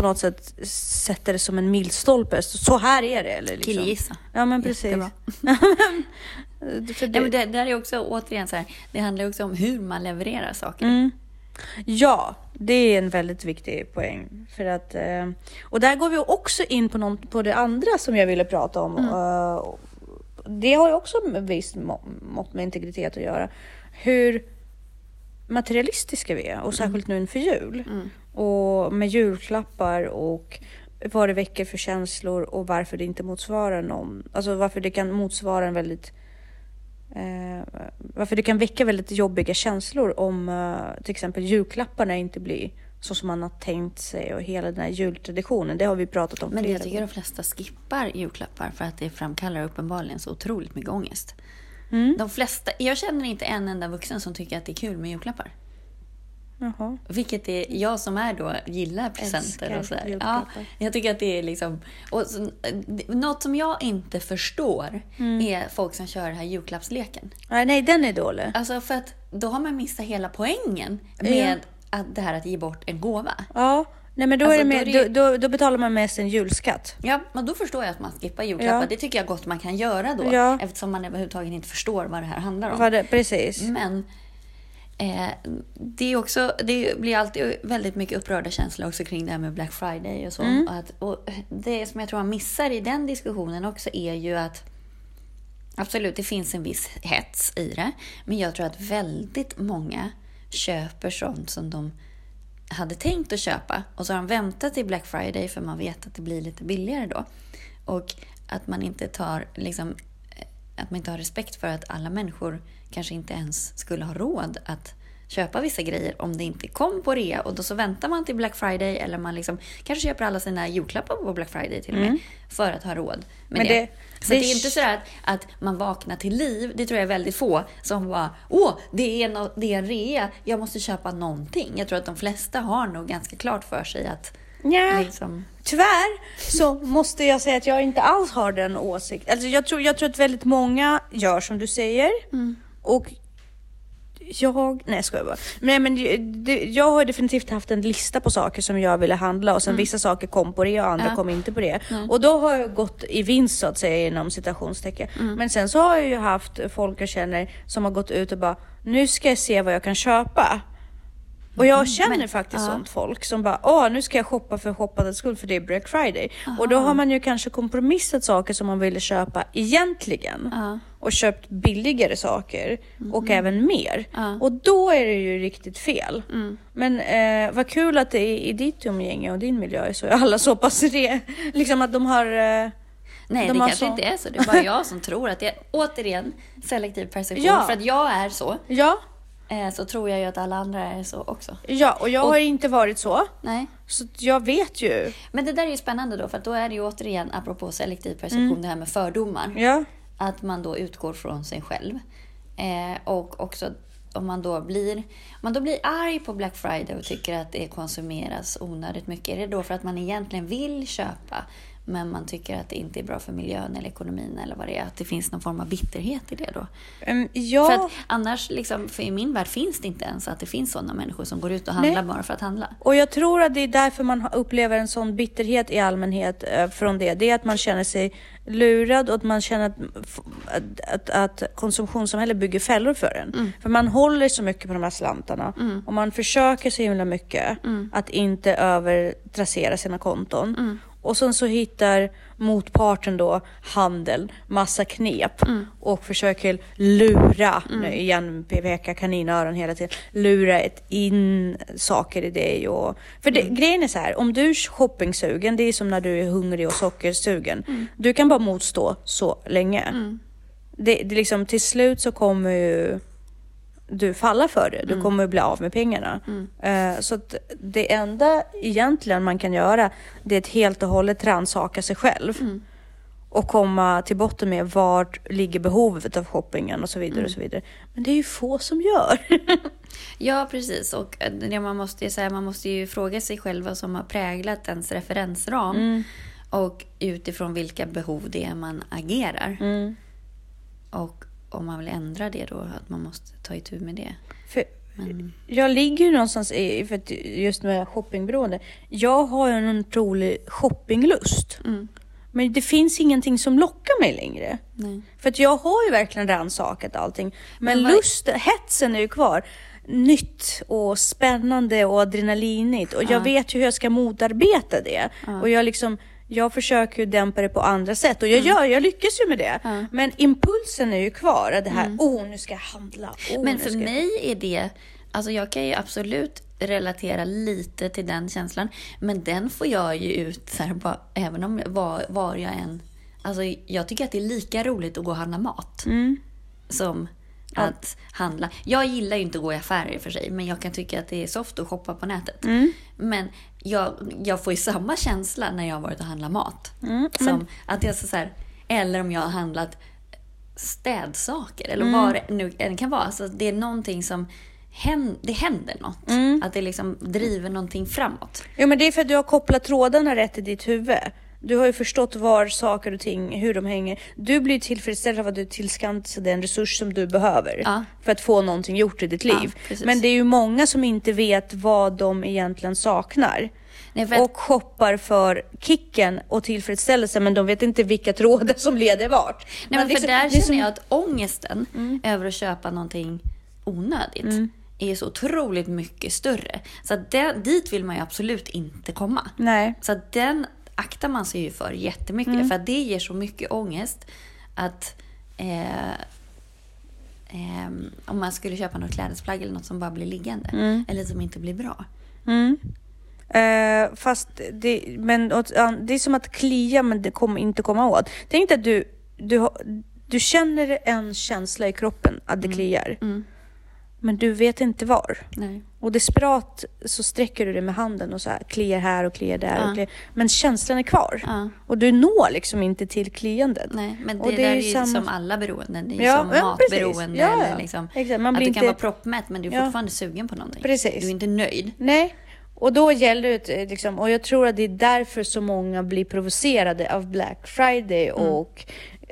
Speaker 1: på något sätt sätta det som en milstolpe. Så här är det. Eller liksom.
Speaker 2: Killgissa.
Speaker 1: Ja, men precis. För det,
Speaker 2: Nej, men det, där är också återigen så här, det handlar också om hur man levererar saker.
Speaker 1: Mm. Ja, det är en väldigt viktig poäng. För att, eh, och där går vi också in på, någon, på det andra som jag ville prata om. Eh, det har ju också med visst må- mått med integritet att göra. Hur materialistiska vi är och särskilt nu inför jul. Och med julklappar och vad det väcker för känslor och varför det inte motsvarar någon. Alltså varför det kan motsvara en väldigt Eh, varför det kan väcka väldigt jobbiga känslor om eh, till exempel julklapparna inte blir så som man har tänkt sig och hela den här jultraditionen. Det har vi pratat om
Speaker 2: Men
Speaker 1: flera
Speaker 2: jag tycker
Speaker 1: gånger.
Speaker 2: de flesta skippar julklappar för att det framkallar uppenbarligen så otroligt mycket ångest.
Speaker 1: Mm.
Speaker 2: De flesta, jag känner inte en enda vuxen som tycker att det är kul med julklappar.
Speaker 1: Jaha.
Speaker 2: Vilket är jag som är då gillar presenter
Speaker 1: Älskar
Speaker 2: och sådär. Ja, jag tycker att det är liksom... Och så, något som jag inte förstår
Speaker 1: Mm.
Speaker 2: är folk som kör den här julklappsleken.
Speaker 1: Nej, nej, den är dålig.
Speaker 2: Alltså för att då har man missat hela poängen med att det här att ge bort en gåva.
Speaker 1: Ja, nej men då,
Speaker 2: Alltså,
Speaker 1: är det
Speaker 2: då
Speaker 1: med,
Speaker 2: det-
Speaker 1: då, då, då betalar man mest en julskatt.
Speaker 2: Ja, men då förstår jag att man skippar julklappar.
Speaker 1: Ja.
Speaker 2: Det tycker jag gott man kan göra då.
Speaker 1: Ja.
Speaker 2: Eftersom man överhuvudtaget inte förstår vad det här handlar om.
Speaker 1: Det, precis.
Speaker 2: Men eh, det, är också, det blir alltid väldigt mycket upprörda känslor också kring det här med Black Friday och så.
Speaker 1: Mm.
Speaker 2: Och att, och det som jag tror man missar i den diskussionen också är ju att Absolut, det finns en viss hets i det. Men jag tror att väldigt många köper sånt som de hade tänkt att köpa. Och så har de väntat till Black Friday för man vet att det blir lite billigare då. Och att man inte tar liksom, att man inte har respekt för att alla människor kanske inte ens skulle ha råd att köpa vissa grejer om det inte kom på rea och då så väntar man till Black Friday eller man liksom kanske köper alla sina julklappar på Black Friday till och med för att ha råd med
Speaker 1: Men
Speaker 2: det.
Speaker 1: det-
Speaker 2: Så
Speaker 1: det-
Speaker 2: det är inte så att, att man vaknar till liv, det tror jag är väldigt få, som bara åh, det är, no, det är en rea, jag måste köpa någonting. Jag tror att de flesta har nog ganska klart för sig att
Speaker 1: Ja.
Speaker 2: liksom,
Speaker 1: Tyvärr så måste jag säga att jag inte alls har den åsikten. Alltså jag, tror, jag tror att väldigt många gör som du säger. Och jag, nej jag bara. Nej men det, jag har definitivt haft en lista på saker som jag ville handla och sen vissa saker kom på det och andra
Speaker 2: Ja.
Speaker 1: kom inte på det. Och då har jag gått i vinst så att säga inom citationstecken. Men sen så har jag ju haft folk jag känner som har gått ut och bara nu ska jag se vad jag kan köpa. Och jag känner
Speaker 2: men-
Speaker 1: faktiskt
Speaker 2: ja.
Speaker 1: sånt folk som bara, åh nu ska jag shoppa för shoppandets skull för det är Black Friday. Och då har man ju kanske kompromissat saker som man ville köpa egentligen.
Speaker 2: Ja.
Speaker 1: Och köpt billigare saker och även mer.
Speaker 2: Ja.
Speaker 1: Och då är det ju riktigt fel. Men eh, vad kul att det är i ditt umgänge och din miljö är så är alla så pass re, liksom att de har eh,
Speaker 2: Nej,
Speaker 1: De
Speaker 2: det kanske
Speaker 1: så-
Speaker 2: inte är så. Det är bara jag som tror att det är, återigen, selektiv perception.
Speaker 1: Ja.
Speaker 2: För att jag är så,
Speaker 1: Ja,
Speaker 2: eh, så tror jag ju att alla andra är så också.
Speaker 1: ja och jag
Speaker 2: Och-
Speaker 1: har inte varit så.
Speaker 2: Nej.
Speaker 1: Så jag vet ju.
Speaker 2: Men det där är ju spännande då, för att då är det ju återigen, apropå selektiv perception, det här med fördomar.
Speaker 1: Ja,
Speaker 2: att man då utgår från sig själv. Eh, och också om man då blir om man då blir arg på Black Friday och tycker att det konsumeras onödigt mycket. Är det då för att man egentligen vill köpa men man tycker att det inte är bra för miljön eller ekonomin eller vad det är. Att det finns någon form av bitterhet i det då.
Speaker 1: Um, ja.
Speaker 2: För att annars, liksom, för i min värld finns det inte ens att det finns sådana människor som går ut och handlar Nej. bara för att handla.
Speaker 1: Och jag tror att det är därför man upplever en sån bitterhet i allmänhet eh, från det. Det är att man känner sig lurad och att man känner att, att, att, att konsumtionssamhället bygger fällor för en. Mm. För man håller så mycket på de här slantarna mm. och man försöker så himla mycket mm. att inte övertrassera sina konton. Och sen så hittar motparten då, handeln, massa knep mm. och försöker lura, mm. nu igen peka kaninöron hela tiden, lura ett in saker i dig. Och, för det, mm. grejen är så här, om du är shoppingsugen, det är som när du är hungrig och sockersugen. Mm. Du kan bara motstå så länge. Mm. Det, det liksom, till slut så kommer ju du falla för det. Du mm. kommer att bli av med pengarna. Mm. Uh, så det enda egentligen man kan göra det är att helt och hållet rannsaka sig själv. Mm. Och komma till botten med vart ligger behovet av shoppingen och så vidare. och så vidare. Men det är ju få som gör.
Speaker 2: ja, precis. Och det man, måste säga, man måste ju fråga sig själv vad som har präglat ens referensram. Mm. Och utifrån vilka behov det är man agerar. Mm. Och om man vill ändra det då, att man måste ta itu med det.
Speaker 1: För Men... Jag ligger ju någonstans i, för att just med shoppingberoende, jag har ju en otrolig shoppinglust. Mm. Men det finns ingenting som lockar mig längre. Nej. För att jag har ju verkligen rannsakat allting. Men, Men lusten, hetsen är ju kvar. Nytt och spännande och adrenalinigt. Och ja. jag vet ju hur jag ska motarbeta det. Ja. Och jag liksom jag försöker ju dämpa det på andra sätt och jag mm. gör, jag lyckas ju med det. Mm. Men impulsen är ju kvar, det här, mm. oh, nu ska jag handla. Oh,
Speaker 2: Men för mig är det, alltså jag kan ju absolut relatera lite till den känslan. Men den får jag ju ut så här, bara, även om var, var jag än... Alltså jag tycker att det är lika roligt att gå och handla mat. Mm. Som att handla. Jag gillar ju inte att gå i affärer i och för sig, men jag kan tycka att det är soft att shoppa på nätet. Mm. Men jag, jag får ju samma känsla när jag har varit och handlat mat. Mm. Som men... att jag så, så här, eller om jag har handlat städsaker eller mm. vad det nu än kan vara. Alltså, det är någonting som händer, det händer något. Mm. Att det liksom driver någonting framåt.
Speaker 1: Jo, men det är för att du har kopplat trådarna rätt i ditt huvud. Du har ju förstått var saker och ting, hur de hänger. Du blir tillfredsställd av att du tillskansar den resurs som du behöver ja. för att få någonting gjort i ditt liv. Ja, Men det är ju många som inte vet vad de egentligen saknar. Nej, att... Och shoppar för kicken och tillfredsställelse men de vet inte vilka trådar som leder vart.
Speaker 2: Nej, men för liksom, där känner som... jag att ångesten mm. över att köpa någonting onödigt mm. är så otroligt mycket större. Så att det, dit vill man ju absolut inte komma.
Speaker 1: Nej.
Speaker 2: Så att den aktar man sig ju för jättemycket. Mm. För att det ger så mycket ångest att eh, eh, om man skulle köpa något klädesplagg eller något som bara blir liggande. Mm. Eller som inte blir bra.
Speaker 1: Mm. Eh, fast det, men, det är som att klia men det kommer inte komma åt. Tänk dig att du, du, du känner en känsla i kroppen att det mm. kliar. Mm. Men du vet inte var.
Speaker 2: Nej.
Speaker 1: Och desperat så sträcker du dig med handen och så här, kliar här och kliar där. Ja. Och kliar. Men känslan är kvar. Ja. Och du når liksom inte till kliandet.
Speaker 2: Nej, men det, och det där är ju samma... som alla beroenden. Det är ja, som matberoende. Ja, eller liksom, Exakt. Man blir att du inte... kan vara proppmätt men du är fortfarande sugen på någonting.
Speaker 1: Precis.
Speaker 2: Du är inte nöjd.
Speaker 1: Nej. Och då gäller det liksom, och jag tror att det är därför så många blir provocerade av Black Friday mm.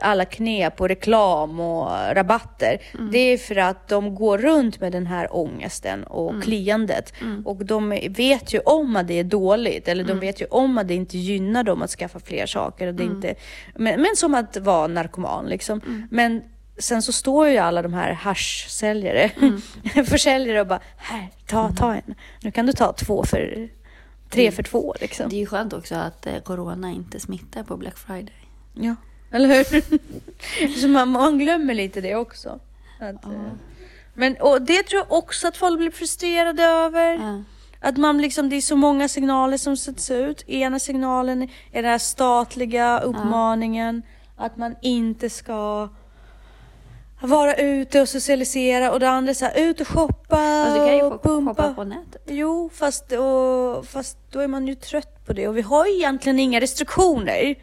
Speaker 1: Alla knep och reklam och rabatter. Mm. Det är för att de går runt med den här ångesten och mm. kliandet. Mm. Och de vet ju om att det är dåligt, eller de mm. vet ju om att det inte gynnar dem att skaffa fler saker. Och det mm. inte, men, men som att vara narkoman liksom. Mm. Men sen så står ju alla de här haschsäljare, mm. försäljare och bara här, ta, ta en. Nu kan du ta två för tre för två liksom.
Speaker 2: Det är ju skönt också att eh, corona inte smittar på Black Friday.
Speaker 1: Ja. Eller hur? Så man, man glömmer lite det också. Att, ja. Eh, men, och det tror jag också att folk blir frustrerade över. Ja. Att man liksom, det är så många signaler som sätts ut. Ena signalen är den här statliga uppmaningen ja. att man inte ska vara ute och socialisera och det andra är så här, ut och shoppa
Speaker 2: alltså, du kan ju och pumpa. shoppa på nätet.
Speaker 1: Jo, fast, och, fast då är man ju trött på det och vi har ju egentligen inga restriktioner.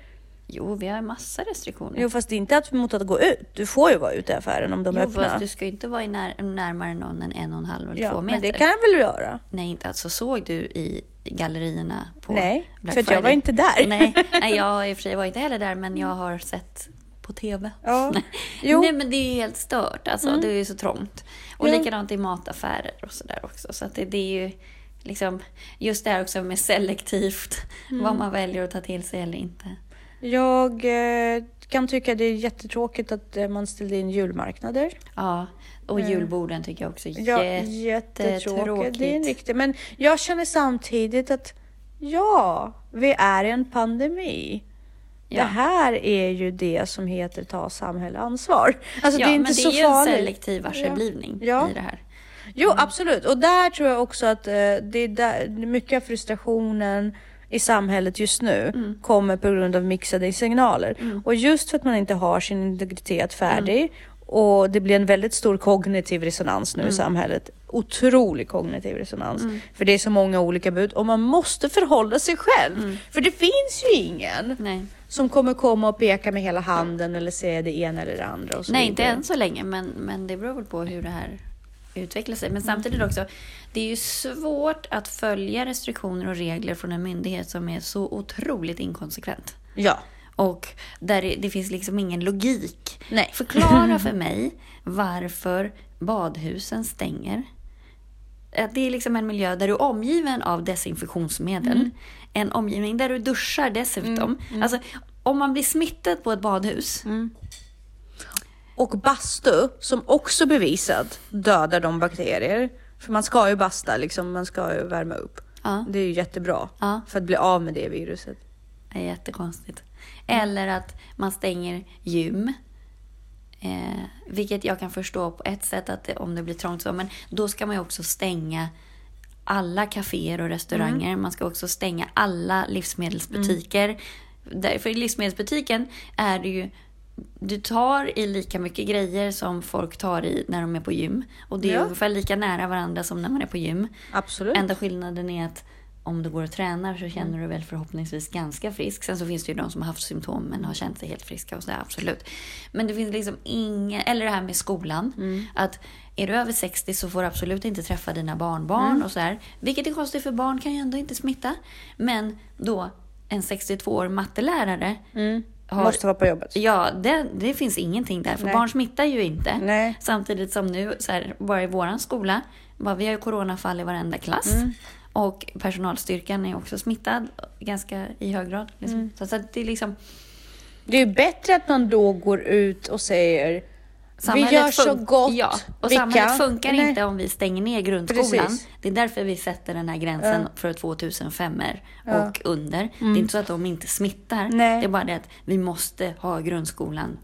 Speaker 2: Jo, vi har massa restriktioner.
Speaker 1: Jo, fast det är inte att mot att gå ut. Du får ju vara ute i affären om de är
Speaker 2: Jo,
Speaker 1: öppna.
Speaker 2: fast du ska ju inte vara i när, närmare någon än en och en halv eller
Speaker 1: ja,
Speaker 2: två meter.
Speaker 1: men det kan jag väl göra?
Speaker 2: Nej, inte alltså såg du i gallerierna på
Speaker 1: Nej,
Speaker 2: Black
Speaker 1: för att jag var
Speaker 2: Friday?
Speaker 1: inte där.
Speaker 2: Nej, nej, jag i och för sig var inte heller där, men jag har sett på TV.
Speaker 1: Ja. Jo.
Speaker 2: Nej, men det är ju helt stört. Alltså, Det är ju så trångt. Och
Speaker 1: Ja.
Speaker 2: likadant i mataffärer och sådär också. Så att det, det är ju liksom just det här också med selektivt,
Speaker 1: Mm.
Speaker 2: vad man väljer att ta till sig eller inte.
Speaker 1: Jag eh, kan tycka det är jättetråkigt att eh, man ställde in julmarknader.
Speaker 2: Ja, och julborden tycker jag också är
Speaker 1: Ja,
Speaker 2: jättetråkigt.
Speaker 1: Det är en riktig. Men jag känner samtidigt att ja, vi är i en pandemi.
Speaker 2: Ja.
Speaker 1: Det här är ju det som heter ta samhälleansvar. Alltså
Speaker 2: ja,
Speaker 1: det är inte
Speaker 2: men det
Speaker 1: så
Speaker 2: är ju
Speaker 1: farligt.
Speaker 2: en selektiv varseblivning
Speaker 1: Ja.
Speaker 2: i det här.
Speaker 1: Jo, absolut. Och där tror jag också att eh, det är där, mycket av frustrationen i samhället just nu
Speaker 2: Mm.
Speaker 1: kommer på grund av mixade signaler. Och just för att man inte har sin integritet färdig och det blir en väldigt stor kognitiv resonans nu
Speaker 2: Mm.
Speaker 1: i samhället. Otrolig kognitiv resonans. För det är så många olika bud och man måste förhålla sig själv.
Speaker 2: Mm.
Speaker 1: För det finns ju ingen
Speaker 2: Nej.
Speaker 1: som kommer komma och peka med hela handen eller säga det ena eller det andra. Och så
Speaker 2: Nej, inte
Speaker 1: vidare.
Speaker 2: än så länge, men, men det beror väl på hur det här utvecklar sig. Men
Speaker 1: Mm.
Speaker 2: samtidigt också, det är ju svårt att följa restriktioner och regler från en myndighet som är så otroligt inkonsekvent.
Speaker 1: Ja.
Speaker 2: Och där det, det finns liksom ingen logik.
Speaker 1: Nej.
Speaker 2: Förklara för mig varför badhusen stänger. Att Det är liksom en miljö där du är omgiven av desinfektionsmedel.
Speaker 1: Mm.
Speaker 2: En omgivning där du duschar dessutom. Alltså, om man blir smittad på ett badhus.
Speaker 1: Mm. Och bastu, som också bevisat dödar de bakterier. För man ska ju basta, liksom, man ska ju värma upp.
Speaker 2: Ja.
Speaker 1: Det är ju jättebra
Speaker 2: Ja.
Speaker 1: för att bli av med det viruset.
Speaker 2: Det är jättekonstigt. Eller att man stänger gym. Eh, vilket jag kan förstå på ett sätt att det, om det blir trångt så. Men då ska man ju också stänga alla kaféer och restauranger. Man ska också stänga alla livsmedelsbutiker. Därför i livsmedelsbutiken är det ju du tar i lika mycket grejer som folk tar i när de är på gym. Och det är
Speaker 1: Ja.
Speaker 2: ungefär lika nära varandra som när man är på gym.
Speaker 1: Absolut.
Speaker 2: Enda skillnaden är att om du går och tränar så känner du väl förhoppningsvis ganska frisk. Sen så finns det ju de som har haft symptom men har känt sig helt friska och sådär, absolut. Men det finns liksom inga, eller det här med skolan. Att är du över 60 så får du absolut inte träffa dina barnbarn och sådär. Vilket är konstigt för barn kan ju ändå inte smitta. Men då en 62-årig mattelärare har,
Speaker 1: Måste vara på jobbet.
Speaker 2: Ja, det, det finns ingenting där. För
Speaker 1: Nej.
Speaker 2: barn smittar ju inte.
Speaker 1: Nej.
Speaker 2: Samtidigt som nu, så här, bara i våran skola, bara, vi har ju coronafall i varenda klass.
Speaker 1: Mm.
Speaker 2: Och personalstyrkan är också smittad ganska i hög grad. Liksom.
Speaker 1: Mm.
Speaker 2: Så, så det är liksom...
Speaker 1: Det är ju bättre att man då går ut och säger
Speaker 2: Samhället
Speaker 1: vi gör så gott
Speaker 2: Ja, och
Speaker 1: vi
Speaker 2: samhället
Speaker 1: kan.
Speaker 2: funkar
Speaker 1: Nej.
Speaker 2: inte om vi stänger ner grundskolan.
Speaker 1: Precis.
Speaker 2: Det är därför vi sätter den här gränsen
Speaker 1: Ja.
Speaker 2: för 2005
Speaker 1: Ja. Mm.
Speaker 2: och under. Det är inte så att de inte smittar.
Speaker 1: Nej.
Speaker 2: Det är bara det att vi måste ha grundskolan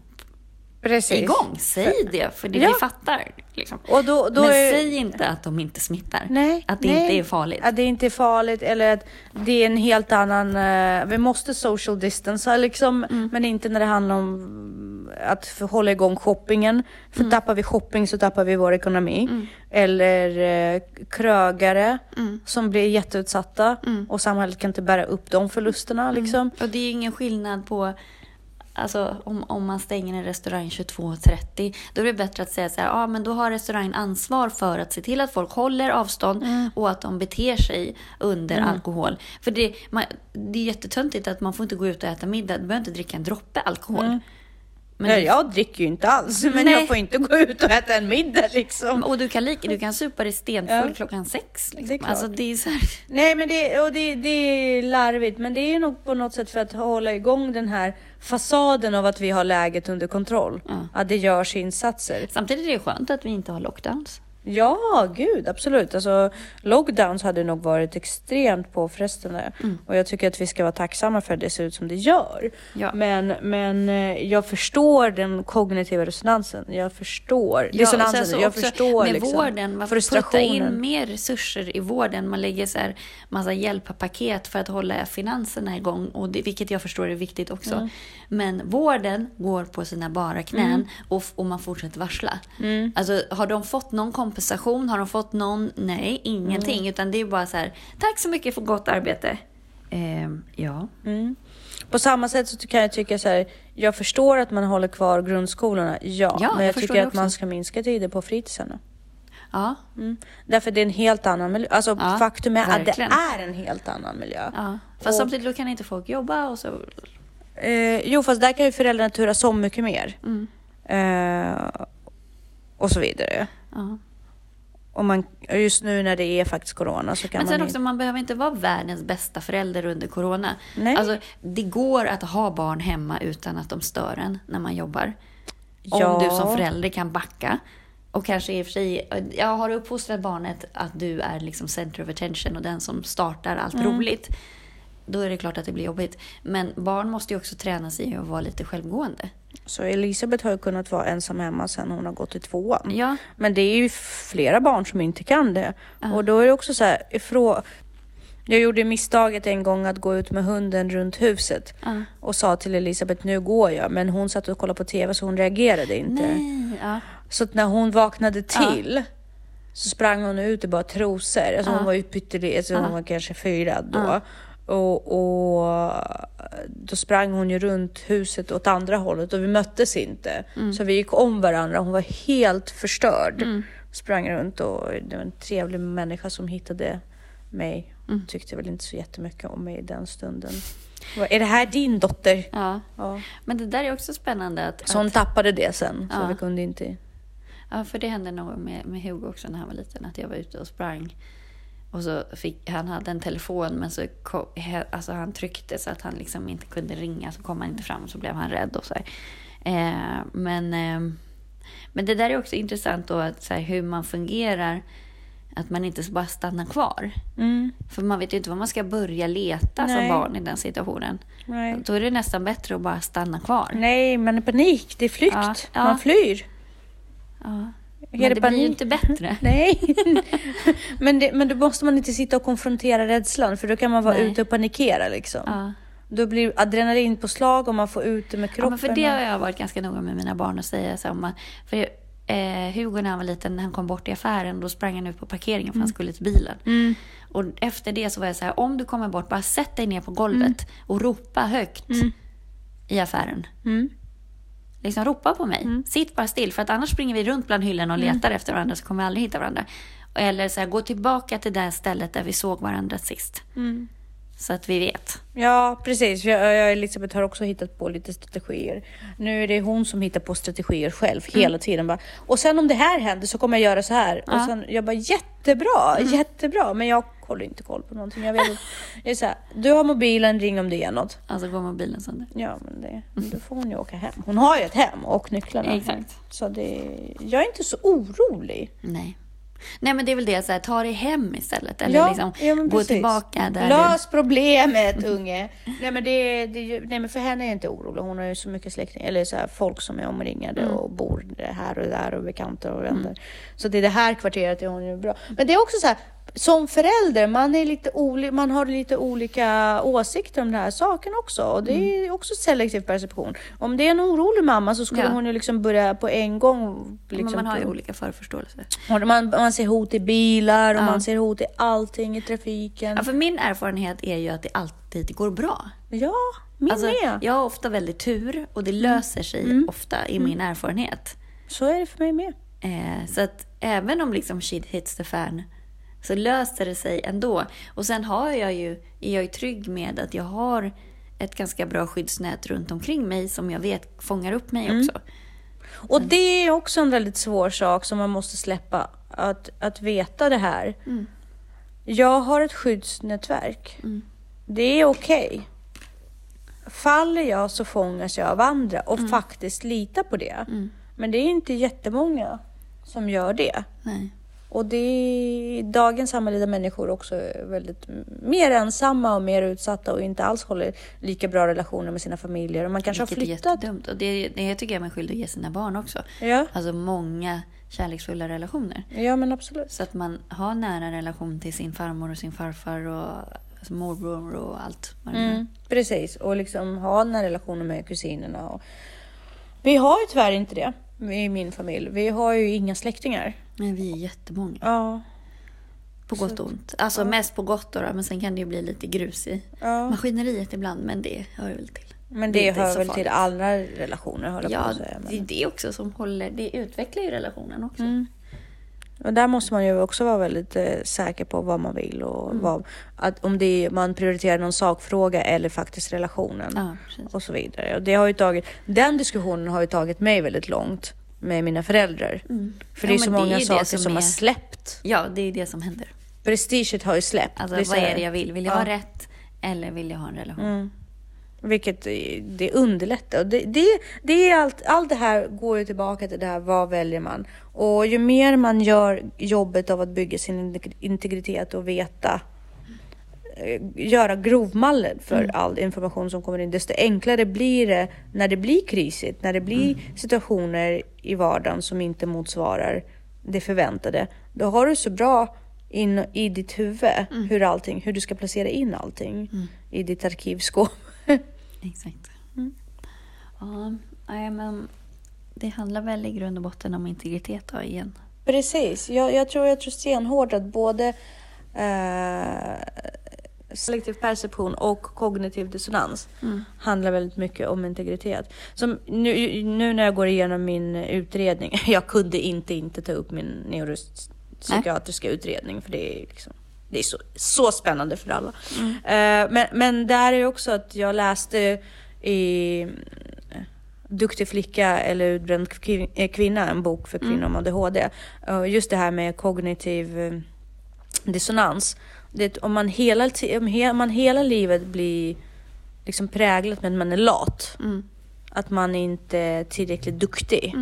Speaker 1: Precis.
Speaker 2: igång. Säg det, för det
Speaker 1: Ja.
Speaker 2: vi fattar. Liksom.
Speaker 1: Och då, då
Speaker 2: Men
Speaker 1: är...
Speaker 2: säg inte att de inte smittar.
Speaker 1: Nej,
Speaker 2: att det
Speaker 1: nej.
Speaker 2: inte är farligt.
Speaker 1: Att det inte är farligt eller att det är en helt annan... eh, vi måste social distance liksom,
Speaker 2: Mm.
Speaker 1: men inte när det handlar om att hålla igång shoppingen. För
Speaker 2: Mm.
Speaker 1: tappar vi shopping så tappar vi vår ekonomi. Eller eh, krögare
Speaker 2: Mm.
Speaker 1: som blir jätteutsatta och samhället kan inte bära upp de förlusterna.
Speaker 2: Mm.
Speaker 1: Liksom.
Speaker 2: Och det är ingen skillnad på Alltså om, om man stänger en restaurang 22.30 då är det bättre att säga så här, ja men då har restaurangen ansvar för att se till att folk håller avstånd
Speaker 1: Mm.
Speaker 2: och att de beter sig under alkohol. För det, man, det är jättetöntigt att man får inte gå ut och äta middag, du behöver inte dricka en droppe alkohol. Men
Speaker 1: Men
Speaker 2: det-
Speaker 1: jag dricker ju inte alls, men
Speaker 2: Nej.
Speaker 1: jag får inte gå ut och äta en middag liksom.
Speaker 2: Och du kan, lika, du kan supa dig stenfull
Speaker 1: Ja.
Speaker 2: klockan sex. Liksom.
Speaker 1: Det är klart.
Speaker 2: Alltså det är så här,
Speaker 1: Nej, men det, och det, det är larvigt, men det är nog på något sätt för att hålla igång den här fasaden av att vi har läget under kontroll.
Speaker 2: Ja.
Speaker 1: Att det görs insatser.
Speaker 2: Samtidigt är det skönt att vi inte har lockdowns.
Speaker 1: Ja, gud, absolut. Alltså, lockdowns hade nog varit extremt påfrestande.
Speaker 2: Mm.
Speaker 1: Och jag tycker att vi ska vara tacksamma för att det ser ut som det gör.
Speaker 2: Ja.
Speaker 1: Men, men eh, jag förstår den kognitiva resonansen. Jag förstår
Speaker 2: Ja,
Speaker 1: dissonansen.
Speaker 2: så
Speaker 1: jag förstår
Speaker 2: med
Speaker 1: liksom,
Speaker 2: vården, varför putta in
Speaker 1: frustrationen.
Speaker 2: mer resurser i vården? Man lägger så här massa hjälppaket för att hålla finanserna igång, och det, vilket jag förstår är viktigt också.
Speaker 1: Mm.
Speaker 2: Men vården går på sina bara knän och, och man fortsätter varsla.
Speaker 1: Mm.
Speaker 2: Alltså, har de fått någon kompensation? Har de fått någon? Nej, ingenting.
Speaker 1: Mm.
Speaker 2: Utan det är bara så här, tack så mycket för gott arbete. Ehm, ja.
Speaker 1: Mm. På samma sätt så kan jag tycka så här, jag förstår att man håller kvar grundskolorna, ja.
Speaker 2: Ja,
Speaker 1: men
Speaker 2: jag
Speaker 1: jag tycker att man ska minska tiden på fritidshemmen.
Speaker 2: Ja,
Speaker 1: Mm. Därför det är en helt annan miljö. Alltså
Speaker 2: Ja,
Speaker 1: faktum är att det
Speaker 2: verkligen.
Speaker 1: är en helt annan miljö.
Speaker 2: ja. Fast
Speaker 1: Och-
Speaker 2: samtidigt då kan inte folk jobba och så...
Speaker 1: Eh, jo, fast där kan ju föräldrarna turas om mycket mer.
Speaker 2: Mm.
Speaker 1: Eh, och så vidare.
Speaker 2: Ja.
Speaker 1: Och man, just nu när det är faktiskt corona så kan
Speaker 2: Men
Speaker 1: man...
Speaker 2: sen
Speaker 1: ju-
Speaker 2: också, man behöver inte vara världens bästa förälder under corona.
Speaker 1: Nej.
Speaker 2: Alltså, det går att ha barn hemma utan att de stör en när man jobbar.
Speaker 1: Ja.
Speaker 2: Om du som förälder kan backa. Och kanske i och för sig, jag har uppfostrat barnet att du är liksom center of attention och den som startar allt
Speaker 1: Mm.
Speaker 2: roligt. Då är det klart att det blir jobbigt. Men barn måste ju också träna sig i att vara lite självgående.
Speaker 1: Så Elisabeth har ju kunnat vara ensam hemma sen hon har gått i tvåan.
Speaker 2: Ja,
Speaker 1: Men det är ju flera barn som inte kan det. Och då är det också så här, ifrå... Jag gjorde misstaget en gång att gå ut med hunden runt huset
Speaker 2: Ja.
Speaker 1: och sa till Elisabeth nu går jag. Men hon satt och kollade på TV så hon reagerade inte.
Speaker 2: nej, ja.
Speaker 1: Så när hon vaknade till så sprang hon ut i bara trosor. Alltså hon var ju pytteliten, alltså hon var kanske fyra då. Och, och då sprang hon ju runt huset åt andra hållet och vi möttes inte. Så vi gick om varandra. Hon var helt förstörd. Sprang runt och det var en trevlig människa som hittade mig. Tyckte väl inte så jättemycket om mig i den stunden. Är det här din dotter?
Speaker 2: ja.
Speaker 1: Ja.
Speaker 2: Men det där är också spännande att...
Speaker 1: Så hon tappade det sen. Så
Speaker 2: Ja.
Speaker 1: vi kunde inte...
Speaker 2: Ja, för det hände nog med, med Hugo också när han var liten. Att jag var ute och sprang. Och så fick, han hade en telefon men så kom, alltså han tryckte så att han liksom inte kunde ringa. Så kom han inte fram så blev han rädd och så. Eh, men, eh, men det där är också intressant då att så här, hur man fungerar. Att man inte bara stannar kvar.
Speaker 1: Mm.
Speaker 2: För man vet ju inte vad man ska börja leta som
Speaker 1: Nej.
Speaker 2: barn i den situationen.
Speaker 1: Nej.
Speaker 2: Då är det nästan bättre att bara stanna kvar.
Speaker 1: Nej, man är panik. Det är flykt.
Speaker 2: Ja, ja.
Speaker 1: Man flyr.
Speaker 2: Ja. Men det blir ju inte bättre.
Speaker 1: Nej, men, det, men då måste man inte sitta och konfrontera rädslan för då kan man vara
Speaker 2: Nej.
Speaker 1: ute och panikera liksom.
Speaker 2: Ja.
Speaker 1: Då blir adrenalin på slag och man får ut det med kroppen.
Speaker 2: Ja, men för det har jag varit ganska noga med mina barn att säga. Så att, för eh, Hugo när han var liten, när han kom bort i affären, då sprang han ut på parkeringen för han skulle till bilen.
Speaker 1: Mm.
Speaker 2: Och efter det så var jag så här, om du kommer bort, bara sätt dig ner på golvet och ropa högt i affären.
Speaker 1: Mm.
Speaker 2: Liksom ropa på mig. Sitt bara still, för att annars springer vi runt bland hyllorna och
Speaker 1: Mm.
Speaker 2: letar efter varandra så kommer vi aldrig hitta varandra. Eller så här, gå tillbaka till det stället där vi såg varandra sist.
Speaker 1: Mm.
Speaker 2: Så att vi vet.
Speaker 1: Ja, precis. Jag, jag och Elisabeth har också hittat på lite strategier. Nu är det hon som hittar på strategier själv hela tiden. Bara, och sen om det här händer så kommer jag göra så här. Och
Speaker 2: Ja.
Speaker 1: sen, jag bara jättebra, jättebra. Men jag håller inte koll på någonting. Jag vet att, jag är så här, du har mobilen, ring om det är något.
Speaker 2: Alltså går mobilen sönder.
Speaker 1: Ja, men det, då får hon ju åka hem. Hon har ju ett hem och nycklarna.
Speaker 2: Exakt.
Speaker 1: Så det, jag är inte så orolig.
Speaker 2: Nej. Nej men det är väl det, så här, ta dig hem istället. Eller
Speaker 1: Ja,
Speaker 2: liksom,
Speaker 1: ja,
Speaker 2: gå
Speaker 1: precis.
Speaker 2: tillbaka där
Speaker 1: Lös problemet unge. nej, men det, det, nej men för henne är jag inte orolig. Hon har ju så mycket släktingar, eller så här, folk som är omringade
Speaker 2: Mm.
Speaker 1: och bor här och där och bekanta och vänner. Så det är det här kvarteret är hon ju bra. Men det är också så här, som förälder, man, är lite oli, man har lite olika åsikter om den här saken också. Och det är också selektiv perception. Om det är en orolig mamma så skulle
Speaker 2: Mm. Ja.
Speaker 1: hon ju liksom börja på en gång.
Speaker 2: Men
Speaker 1: Liksom,
Speaker 2: man har ju olika förförståelse.
Speaker 1: och man, man ser hot i bilar och
Speaker 2: Ja.
Speaker 1: man ser hot i allting i trafiken.
Speaker 2: Ja, för min erfarenhet är ju att det alltid går bra.
Speaker 1: Ja, min
Speaker 2: Alltså,
Speaker 1: med.
Speaker 2: jag har ofta väldigt tur och det löser sig
Speaker 1: Mm.
Speaker 2: ofta i min erfarenhet.
Speaker 1: Så är det för mig med.
Speaker 2: Eh, så att även om liksom shit hits the fan så löser det sig ändå. Och sen har jag ju, är jag ju trygg med att jag har ett ganska bra skyddsnät runt omkring mig som jag vet fångar upp mig också.
Speaker 1: Och det är också en väldigt svår sak som man måste släppa. Att, att veta det här. Jag har ett skyddsnätverk. Det är okej. Faller jag så fångas jag av andra och faktiskt lita på det. Men det är inte jättemånga som gör det.
Speaker 2: Nej.
Speaker 1: Och det är dagens samhälle där människor också är väldigt mer ensamma och mer utsatta och inte alls håller lika bra relationer med sina familjer. Och man kanske
Speaker 2: Vilket
Speaker 1: har
Speaker 2: är
Speaker 1: flyttat.
Speaker 2: jättedumt. Och det, det tycker jag är man skyldig att ge sina barn också.
Speaker 1: Ja,
Speaker 2: Alltså många kärleksfulla relationer.
Speaker 1: ja men absolut.
Speaker 2: Så att man har nära relation till sin farmor och sin farfar och alltså morbror och allt. vad är.
Speaker 1: Mm, precis, och liksom ha den här relationen med kusinerna. Och... Vi har ju tyvärr inte det i min familj. Vi har ju inga släktingar.
Speaker 2: Men vi är jättemånga.
Speaker 1: Ja,
Speaker 2: På gott och ont. Alltså mest på gott då, men sen kan det ju bli lite grus i
Speaker 1: Ja.
Speaker 2: maskineriet ibland. Men det hör väl till.
Speaker 1: Men
Speaker 2: Det
Speaker 1: det, hör väl
Speaker 2: farligt.
Speaker 1: till alla relationer håller jag på
Speaker 2: Ja,
Speaker 1: att säga.
Speaker 2: det är
Speaker 1: Men...
Speaker 2: det också som håller, det utvecklar ju relationen också.
Speaker 1: Mm. Och där måste man ju också vara väldigt eh, säker på vad man vill och
Speaker 2: Mm.
Speaker 1: vad, att om det är, man prioriterar någon sakfråga eller faktiskt relationen.
Speaker 2: Ja,
Speaker 1: och så vidare. Och det har ju tagit, den diskussionen har ju tagit mig väldigt långt med mina föräldrar. För
Speaker 2: Mm. Ja,
Speaker 1: det är så
Speaker 2: det är
Speaker 1: många
Speaker 2: det
Speaker 1: saker
Speaker 2: som
Speaker 1: som, har
Speaker 2: är-
Speaker 1: släppt.
Speaker 2: Ja, det är det som händer.
Speaker 1: Prestiget har ju släppt.
Speaker 2: Alltså,
Speaker 1: Det är
Speaker 2: vad är det jag vill? Vill jag
Speaker 1: Ja.
Speaker 2: ha rätt eller vill jag ha en relation?
Speaker 1: Mm. Vilket eh, det underlättar. Och Det, det, det är allt, allt det här går ju tillbaka till det här, vad väljer man? Och ju mer man gör jobbet av att bygga sin integ- integritet och veta göra grovmallen för all information som kommer in, desto enklare blir det när det blir krisigt, när det blir situationer i vardagen som inte motsvarar det förväntade. Då har du så bra in i ditt huvud hur allting, hur du ska placera in allting i ditt arkivskåp.
Speaker 2: Exakt.
Speaker 1: Mm.
Speaker 2: Ja, men det handlar väl i grund och botten om integritet då igen.
Speaker 1: Precis. Jag, jag, tror, jag tror stenhårt att både eh, selektiv perception och kognitiv dissonans handlar väldigt mycket om integritet. Som nu, nu när jag går igenom min utredning, jag kunde inte inte ta upp min neuropsykiatriska utredning för det är liksom det är så, så spännande för alla. Eh, men, men där är också att jag läste i Duktig flicka eller utbränd eh, kvinna, en bok för kvinnor om ADHD. Och Just det här med kognitiv eh, dissonans. Det, om, man hela, om he, man hela livet blir liksom präglat med att man är lat.
Speaker 2: Mm.
Speaker 1: Att man inte är tillräckligt duktig.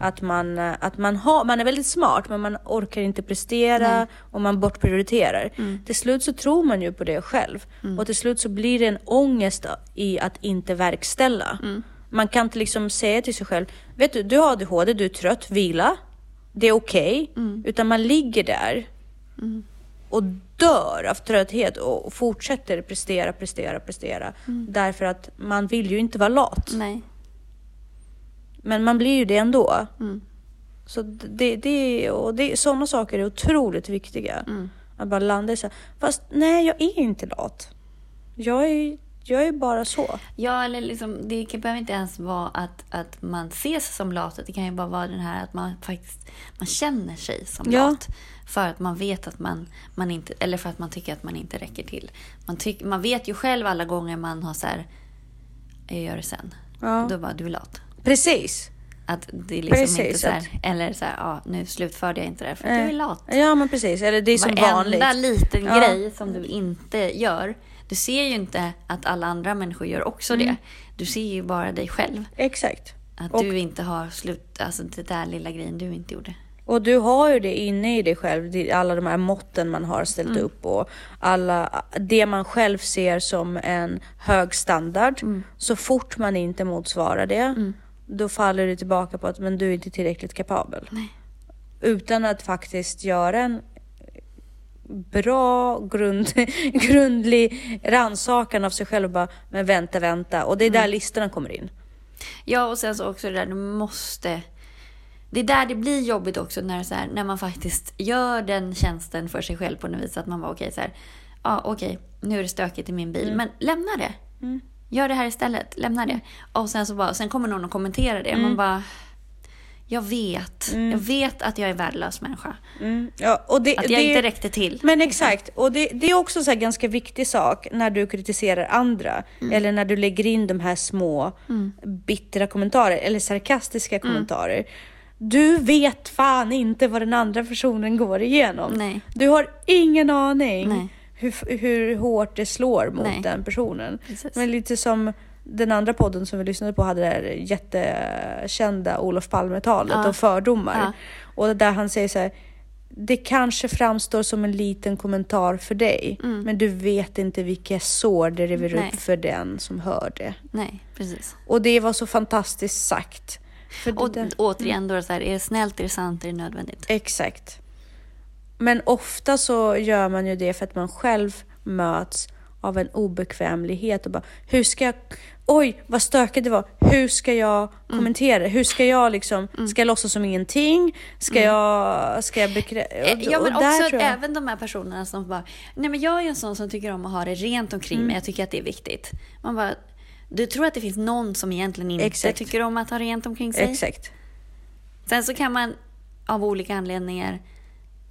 Speaker 1: Att, man, att man, har, man är väldigt smart men man orkar inte prestera
Speaker 2: Nej.
Speaker 1: och man bortprioriterar.
Speaker 2: Mm.
Speaker 1: Till slut så tror man ju på det själv. Och till slut så blir det en ångest i att inte verkställa.
Speaker 2: Mm.
Speaker 1: Man kan inte liksom säga till sig själv, vet du, du har ADHD, du är trött, vila. Det är okej.
Speaker 2: Mm.
Speaker 1: Utan man ligger där och dör av trötthet och fortsätter prestera, prestera, prestera.
Speaker 2: Mm.
Speaker 1: Därför att man vill ju inte vara lat.
Speaker 2: Nej.
Speaker 1: Men man blir ju det ändå.
Speaker 2: Mm.
Speaker 1: Så det, det, och det, sådana saker är otroligt viktiga.
Speaker 2: Mm.
Speaker 1: Att bara landa i så här, fast nej jag är inte lat. Jag är, jag är bara så.
Speaker 2: Ja, eller liksom, det behöver inte ens vara att, att man ses som lat. Det kan ju bara vara den här att man faktiskt man känner sig som
Speaker 1: Ja.
Speaker 2: lat. För att man vet att man, man inte, eller för att man tycker att man inte räcker till. Man, tyck, man vet ju själv alla gånger man har så här, jag gör det sen.
Speaker 1: Ja.
Speaker 2: Då bara, du är lat.
Speaker 1: Precis.
Speaker 2: Att det är liksom
Speaker 1: Precis,
Speaker 2: inte så här,
Speaker 1: att-
Speaker 2: eller så här, ja, nu slutförde jag inte det här för att du är lat.
Speaker 1: Ja men precis, eller det är som vanligt.
Speaker 2: Varenda liten
Speaker 1: Ja.
Speaker 2: grej som du inte gör. Du ser ju inte att alla andra människor gör också det. Du ser ju bara dig själv.
Speaker 1: Exakt.
Speaker 2: Att
Speaker 1: Och-
Speaker 2: du inte har slut, alltså det där lilla grejen du inte gjorde.
Speaker 1: Och du har ju det inne i dig själv, alla de här måtten man har ställt
Speaker 2: Mm.
Speaker 1: upp och alla, det man själv ser som en hög standard.
Speaker 2: Mm.
Speaker 1: Så fort man inte motsvarar det, då faller det tillbaka på att men du är inte tillräckligt kapabel.
Speaker 2: Nej.
Speaker 1: Utan att faktiskt göra en bra, grund, grundlig rannsakan av sig själv bara, men vänta, vänta. Och det är där
Speaker 2: Mm.
Speaker 1: listorna kommer in.
Speaker 2: Ja, och sen så också det där, du måste... Det är där det blir jobbigt också när, så här, när man faktiskt gör den tjänsten för sig själv på något vis. Att man bara okej så här, ja okej, nu är det stökigt i min bil, men lämna det. Gör det här istället, lämna det. Och sen så bara, sen kommer någon och kommenterar det. Man bara, jag vet, jag vet att jag är värdelös människa.
Speaker 1: Mm. Ja, och det,
Speaker 2: Att jag
Speaker 1: det,
Speaker 2: inte räckte till.
Speaker 1: Men exakt, och det, det är också en ganska viktig sak när du kritiserar andra. Eller när du lägger in de här små bittra kommentarer eller sarkastiska kommentarer. Du vet fan inte vad den andra personen går igenom.
Speaker 2: Nej.
Speaker 1: Du har ingen aning hur, hur hårt det slår mot
Speaker 2: Nej.
Speaker 1: den personen.
Speaker 2: Precis.
Speaker 1: Men lite som den andra podden som vi lyssnade på hade det här jättekända Olof Palme-talet
Speaker 2: Ja.
Speaker 1: och fördomar.
Speaker 2: Ja.
Speaker 1: Och där han säger så här, det kanske framstår som en liten kommentar för dig, men du vet inte vilka sår det river
Speaker 2: Mm. Nej.
Speaker 1: upp för den som hör det.
Speaker 2: Nej, precis.
Speaker 1: Och det var så fantastiskt sagt. För
Speaker 2: Och
Speaker 1: där-
Speaker 2: återigen då så här, är det snällt, är det sant, är det nödvändigt?
Speaker 1: Exakt. Men ofta så gör man ju det för att man själv möts av en obekvämlighet och bara, hur ska jag oj vad stökigt det var. Hur ska jag kommentera det? Hur ska jag liksom, ska jag låtsas som ingenting? Ska jag, ska jag bekrä-
Speaker 2: Eh, Ja, men också även de här personerna som bara, nej men jag är en sån som tycker om att ha det rent omkring
Speaker 1: Mm.
Speaker 2: mig. Jag tycker att det är viktigt. Man bara, du tror att det finns någon som egentligen inte
Speaker 1: Exakt.
Speaker 2: tycker om att ha rent omkring sig?
Speaker 1: Exakt.
Speaker 2: Sen så kan man av olika anledningar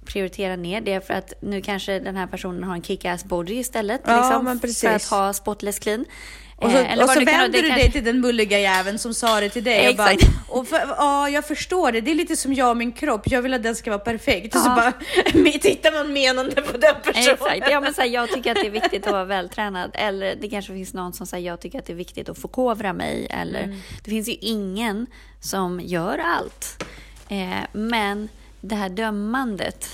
Speaker 2: prioritera ner det för att nu kanske den här personen har en kick-ass body istället.
Speaker 1: Ja,
Speaker 2: liksom, för att ha spotless clean.
Speaker 1: Och så,
Speaker 2: Eh,
Speaker 1: och så vänder du
Speaker 2: kanske-
Speaker 1: dig till den mulliga jäveln som sa det till dig. Och bara, och för, ja, jag förstår det. Det är lite som jag och min kropp. Jag vill att den ska vara perfekt. Och så
Speaker 2: Ja.
Speaker 1: bara tittar man menande på den personen.
Speaker 2: Exakt. Ja, men så här, jag tycker att det är viktigt att vara vältränad. Eller det kanske finns någon som säger jag tycker att det är viktigt att förkovra mig. Eller,
Speaker 1: Mm.
Speaker 2: Det finns ju ingen som gör allt. Eh, men det här dömandet.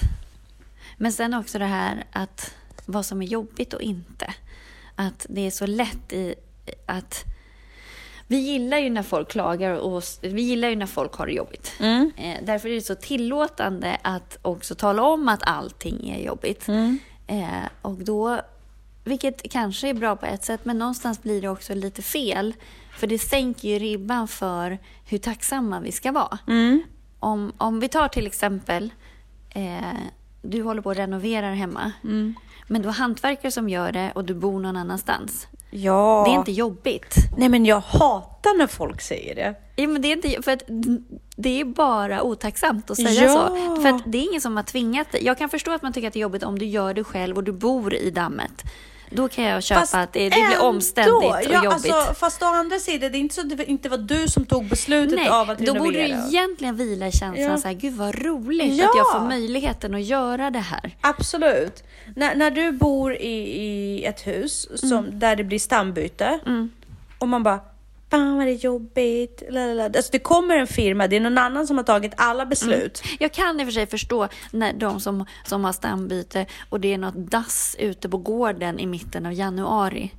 Speaker 2: Men sen också det här att vad som är jobbigt och inte. Att det är så lätt i att vi gillar ju när folk klagar och vi gillar ju när folk har det jobbigt.
Speaker 1: Mm.
Speaker 2: Eh, därför är det så tillåtande att också tala om att allting är jobbigt.
Speaker 1: Mm.
Speaker 2: Eh, och då, vilket kanske är bra på ett sätt, men någonstans blir det också lite fel. För det sänker ju ribban för hur tacksamma vi ska vara.
Speaker 1: Mm.
Speaker 2: Om, om vi tar till exempel, eh, du håller på att renovera hemma.
Speaker 1: Mm.
Speaker 2: Men du har hantverkare som gör det och du bor någon annanstans.
Speaker 1: Ja.
Speaker 2: Det är inte jobbigt.
Speaker 1: Nej men jag hatar när folk säger det.
Speaker 2: Ja, men det, är inte, för att det är bara otacksamt att säga
Speaker 1: Ja.
Speaker 2: så. För att det är ingen som har tvingat dig. Jag kan förstå att man tycker att det är jobbigt om du gör det själv och du bor i dammet. Då kan jag köpa att det, det blir omständigt och
Speaker 1: ja,
Speaker 2: jobbigt.
Speaker 1: Alltså, fast å andra sidan, det är inte så att det inte var du som tog beslutet
Speaker 2: Nej,
Speaker 1: av att
Speaker 2: då borde du
Speaker 1: renovera.
Speaker 2: egentligen vila i känslan
Speaker 1: Ja.
Speaker 2: så här, gud vad roligt
Speaker 1: Ja.
Speaker 2: att jag får möjligheten att göra det här.
Speaker 1: Absolut. När, när du bor i, i ett hus som, där det blir stambyte
Speaker 2: Mm.
Speaker 1: och man bara Fan vad det är jobbigt. Lalala. Alltså det kommer en firma, det är någon annan som har tagit alla beslut.
Speaker 2: Jag kan i och för sig förstå när de som, som har stambyte och det är något dass ute på gården i mitten av januari.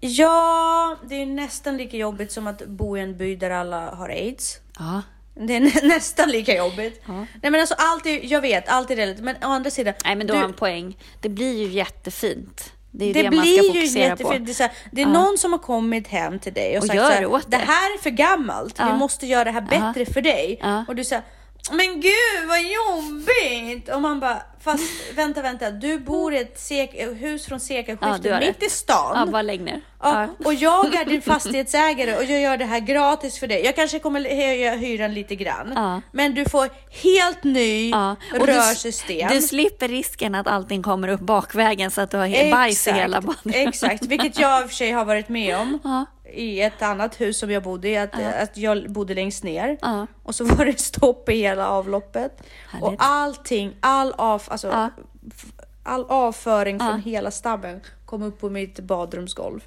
Speaker 1: Ja, det är nästan lika jobbigt som att bo i en by där alla har aids.
Speaker 2: Ja.
Speaker 1: Det är nä- nästan lika jobbigt.
Speaker 2: Ja.
Speaker 1: Nej men alltså allt är, jag vet, allt är relativt. Men å andra sidan.
Speaker 2: Nej men du- har en poäng. Det blir ju jättefint. Det är
Speaker 1: det,
Speaker 2: det, man ska fokusera
Speaker 1: jättefint.
Speaker 2: på.
Speaker 1: Det är, så här, det är
Speaker 2: Ja.
Speaker 1: någon som har kommit hem till dig och,
Speaker 2: Och
Speaker 1: sagt
Speaker 2: gör
Speaker 1: så här,
Speaker 2: det åt
Speaker 1: det
Speaker 2: det."
Speaker 1: här är för gammalt. Vi
Speaker 2: Ja.
Speaker 1: måste göra det här bättre för dig. Och du säger men gud vad jobbigt! Och man bara, fast vänta, vänta, du bor i ett sek- hus från
Speaker 2: Ja,
Speaker 1: sekelskiftet
Speaker 2: har
Speaker 1: mitt
Speaker 2: rätt.
Speaker 1: i stan.
Speaker 2: Ja, bara lägg ner.
Speaker 1: Ja,
Speaker 2: Ja.
Speaker 1: och jag är din fastighetsägare och jag gör det här gratis för dig. Jag kanske kommer höja hyran lite grann.
Speaker 2: Ja.
Speaker 1: Men du får helt ny
Speaker 2: Ja.
Speaker 1: Rörsystem.
Speaker 2: Du, du slipper risken att allting kommer upp bakvägen så att du har he- bajs i hela badrummet.
Speaker 1: Exakt, vilket jag i och för sig har varit med om.
Speaker 2: Ja.
Speaker 1: I ett annat hus som jag bodde i, att, att jag bodde längst ner.
Speaker 2: Ja.
Speaker 1: Och så var det stopp i hela avloppet.
Speaker 2: Härligt.
Speaker 1: Och allting, all, av, alltså, f- all avföring från hela stabben kom upp på mitt badrumsgolv.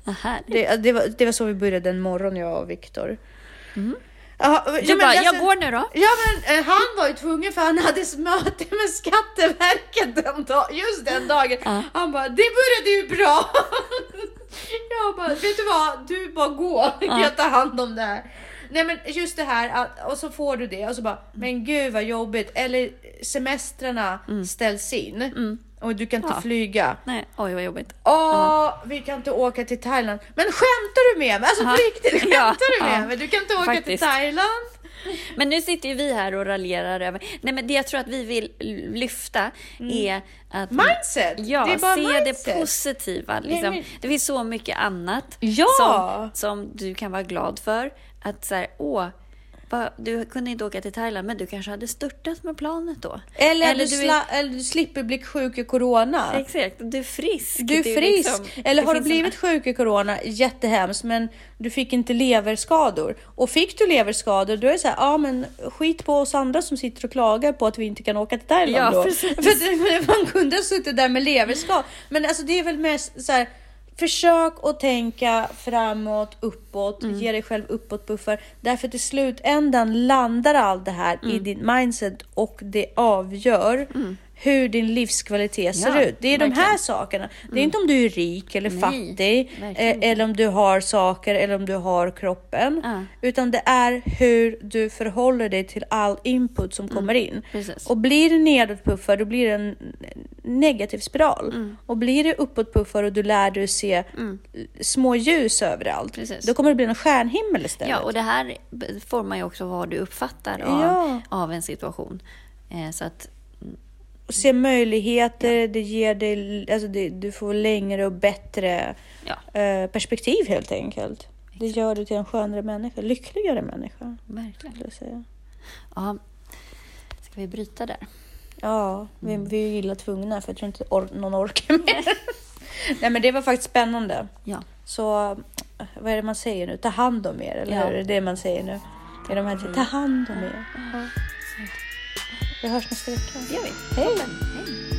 Speaker 1: Det, det, var, det var så vi började en morgon, jag och Viktor. Ja,
Speaker 2: Du
Speaker 1: ja, men
Speaker 2: bara, jag går nu då.
Speaker 1: Ja men eh, han var ju tvungen för han hade möte med Skatteverket den dag, just den dagen.
Speaker 2: Ja.
Speaker 1: Han bara, det började ju bra. jag bara, vet du vad? Du bara gå, jag tar hand om det här. Nej men just det här, att, och så får du det och så bara, men gud vad jobbigt. Eller semestrarna ställs in och du kan inte
Speaker 2: Mm. Ja.
Speaker 1: flyga.
Speaker 2: Nej, oj vad jobbigt.
Speaker 1: Åh, vi kan inte åka till Thailand. Men skämtar du med mig? Alltså på
Speaker 2: Ja.
Speaker 1: riktigt, skämtar
Speaker 2: Ja,
Speaker 1: du med
Speaker 2: ja.
Speaker 1: mig? Du kan inte åka till
Speaker 2: Faktiskt.
Speaker 1: Thailand?
Speaker 2: Men nu sitter ju vi här och raljerar över... Nej men det jag tror att vi vill lyfta är att...
Speaker 1: Mindset!
Speaker 2: Ja,
Speaker 1: det är bara
Speaker 2: se
Speaker 1: mindset.
Speaker 2: det positiva. Liksom.
Speaker 1: men-
Speaker 2: Det finns så mycket annat
Speaker 1: Ja!
Speaker 2: som, som du kan vara glad för. Att så här, åh, du kunde inte åka till Thailand men du kanske hade störtat med planet då.
Speaker 1: Eller,
Speaker 2: Eller
Speaker 1: du,
Speaker 2: du är-
Speaker 1: eller du slipper bli sjuk i corona.
Speaker 2: Exakt, du är frisk.
Speaker 1: Du är
Speaker 2: Det
Speaker 1: frisk.
Speaker 2: liksom-
Speaker 1: Eller har du blivit sjuk i corona, jättehemskt, men du fick inte leverskador. Och fick du leverskador, då är det så här, ja men skit på oss andra som sitter och klagar på att vi inte kan åka till Thailand
Speaker 2: Ja,
Speaker 1: då.
Speaker 2: precis.
Speaker 1: För man kunde ha suttit där med leverskador. Men alltså det är väl mest så här, Försök att tänka framåt, uppåt,
Speaker 2: Mm.
Speaker 1: ge dig själv uppåt-buffar. Därför till slutändan landar allt det här
Speaker 2: Mm.
Speaker 1: i din mindset och det avgör hur din livskvalitet ser
Speaker 2: Ja,
Speaker 1: ut. Det är de här
Speaker 2: verkligen.
Speaker 1: sakerna. Det är inte om du är rik eller
Speaker 2: Nej,
Speaker 1: fattig,
Speaker 2: verkligen
Speaker 1: eh, eller om du har saker, eller om du har kroppen.
Speaker 2: Ja.
Speaker 1: Utan det är hur du förhåller dig till all input som kommer in.
Speaker 2: precis.
Speaker 1: Och blir det nedåtpuffar, då blir det en negativ spiral.
Speaker 2: Mm.
Speaker 1: Och blir det uppåtpuffar och du lär dig se små ljus överallt,
Speaker 2: Precis.
Speaker 1: då kommer det bli en stjärnhimmel istället.
Speaker 2: Ja, och det här formar ju också vad du uppfattar av,
Speaker 1: Ja.
Speaker 2: av en situation. Eh, så att,
Speaker 1: Och se möjligheter, det ger dig, alltså det, du får längre och bättre
Speaker 2: ja,
Speaker 1: eh, perspektiv helt enkelt. Det gör dig till en skönare människa, lyckligare människa.
Speaker 2: verkligen.
Speaker 1: Jag säga.
Speaker 2: Ja. Ska vi bryta där?
Speaker 1: Ja, vi,
Speaker 2: Mm.
Speaker 1: vi är illa tvungna för jag tror inte or- någon orkar mer. Nej men det var faktiskt spännande.
Speaker 2: Ja.
Speaker 1: Så vad är det man säger nu? Ta hand om er, eller
Speaker 2: Ja.
Speaker 1: hur? Det är det man säger nu. Är de här, ta hand om er. Ja. Vi hörs nästa vecka.
Speaker 2: Det gör vi.
Speaker 1: Hej!
Speaker 2: Hej.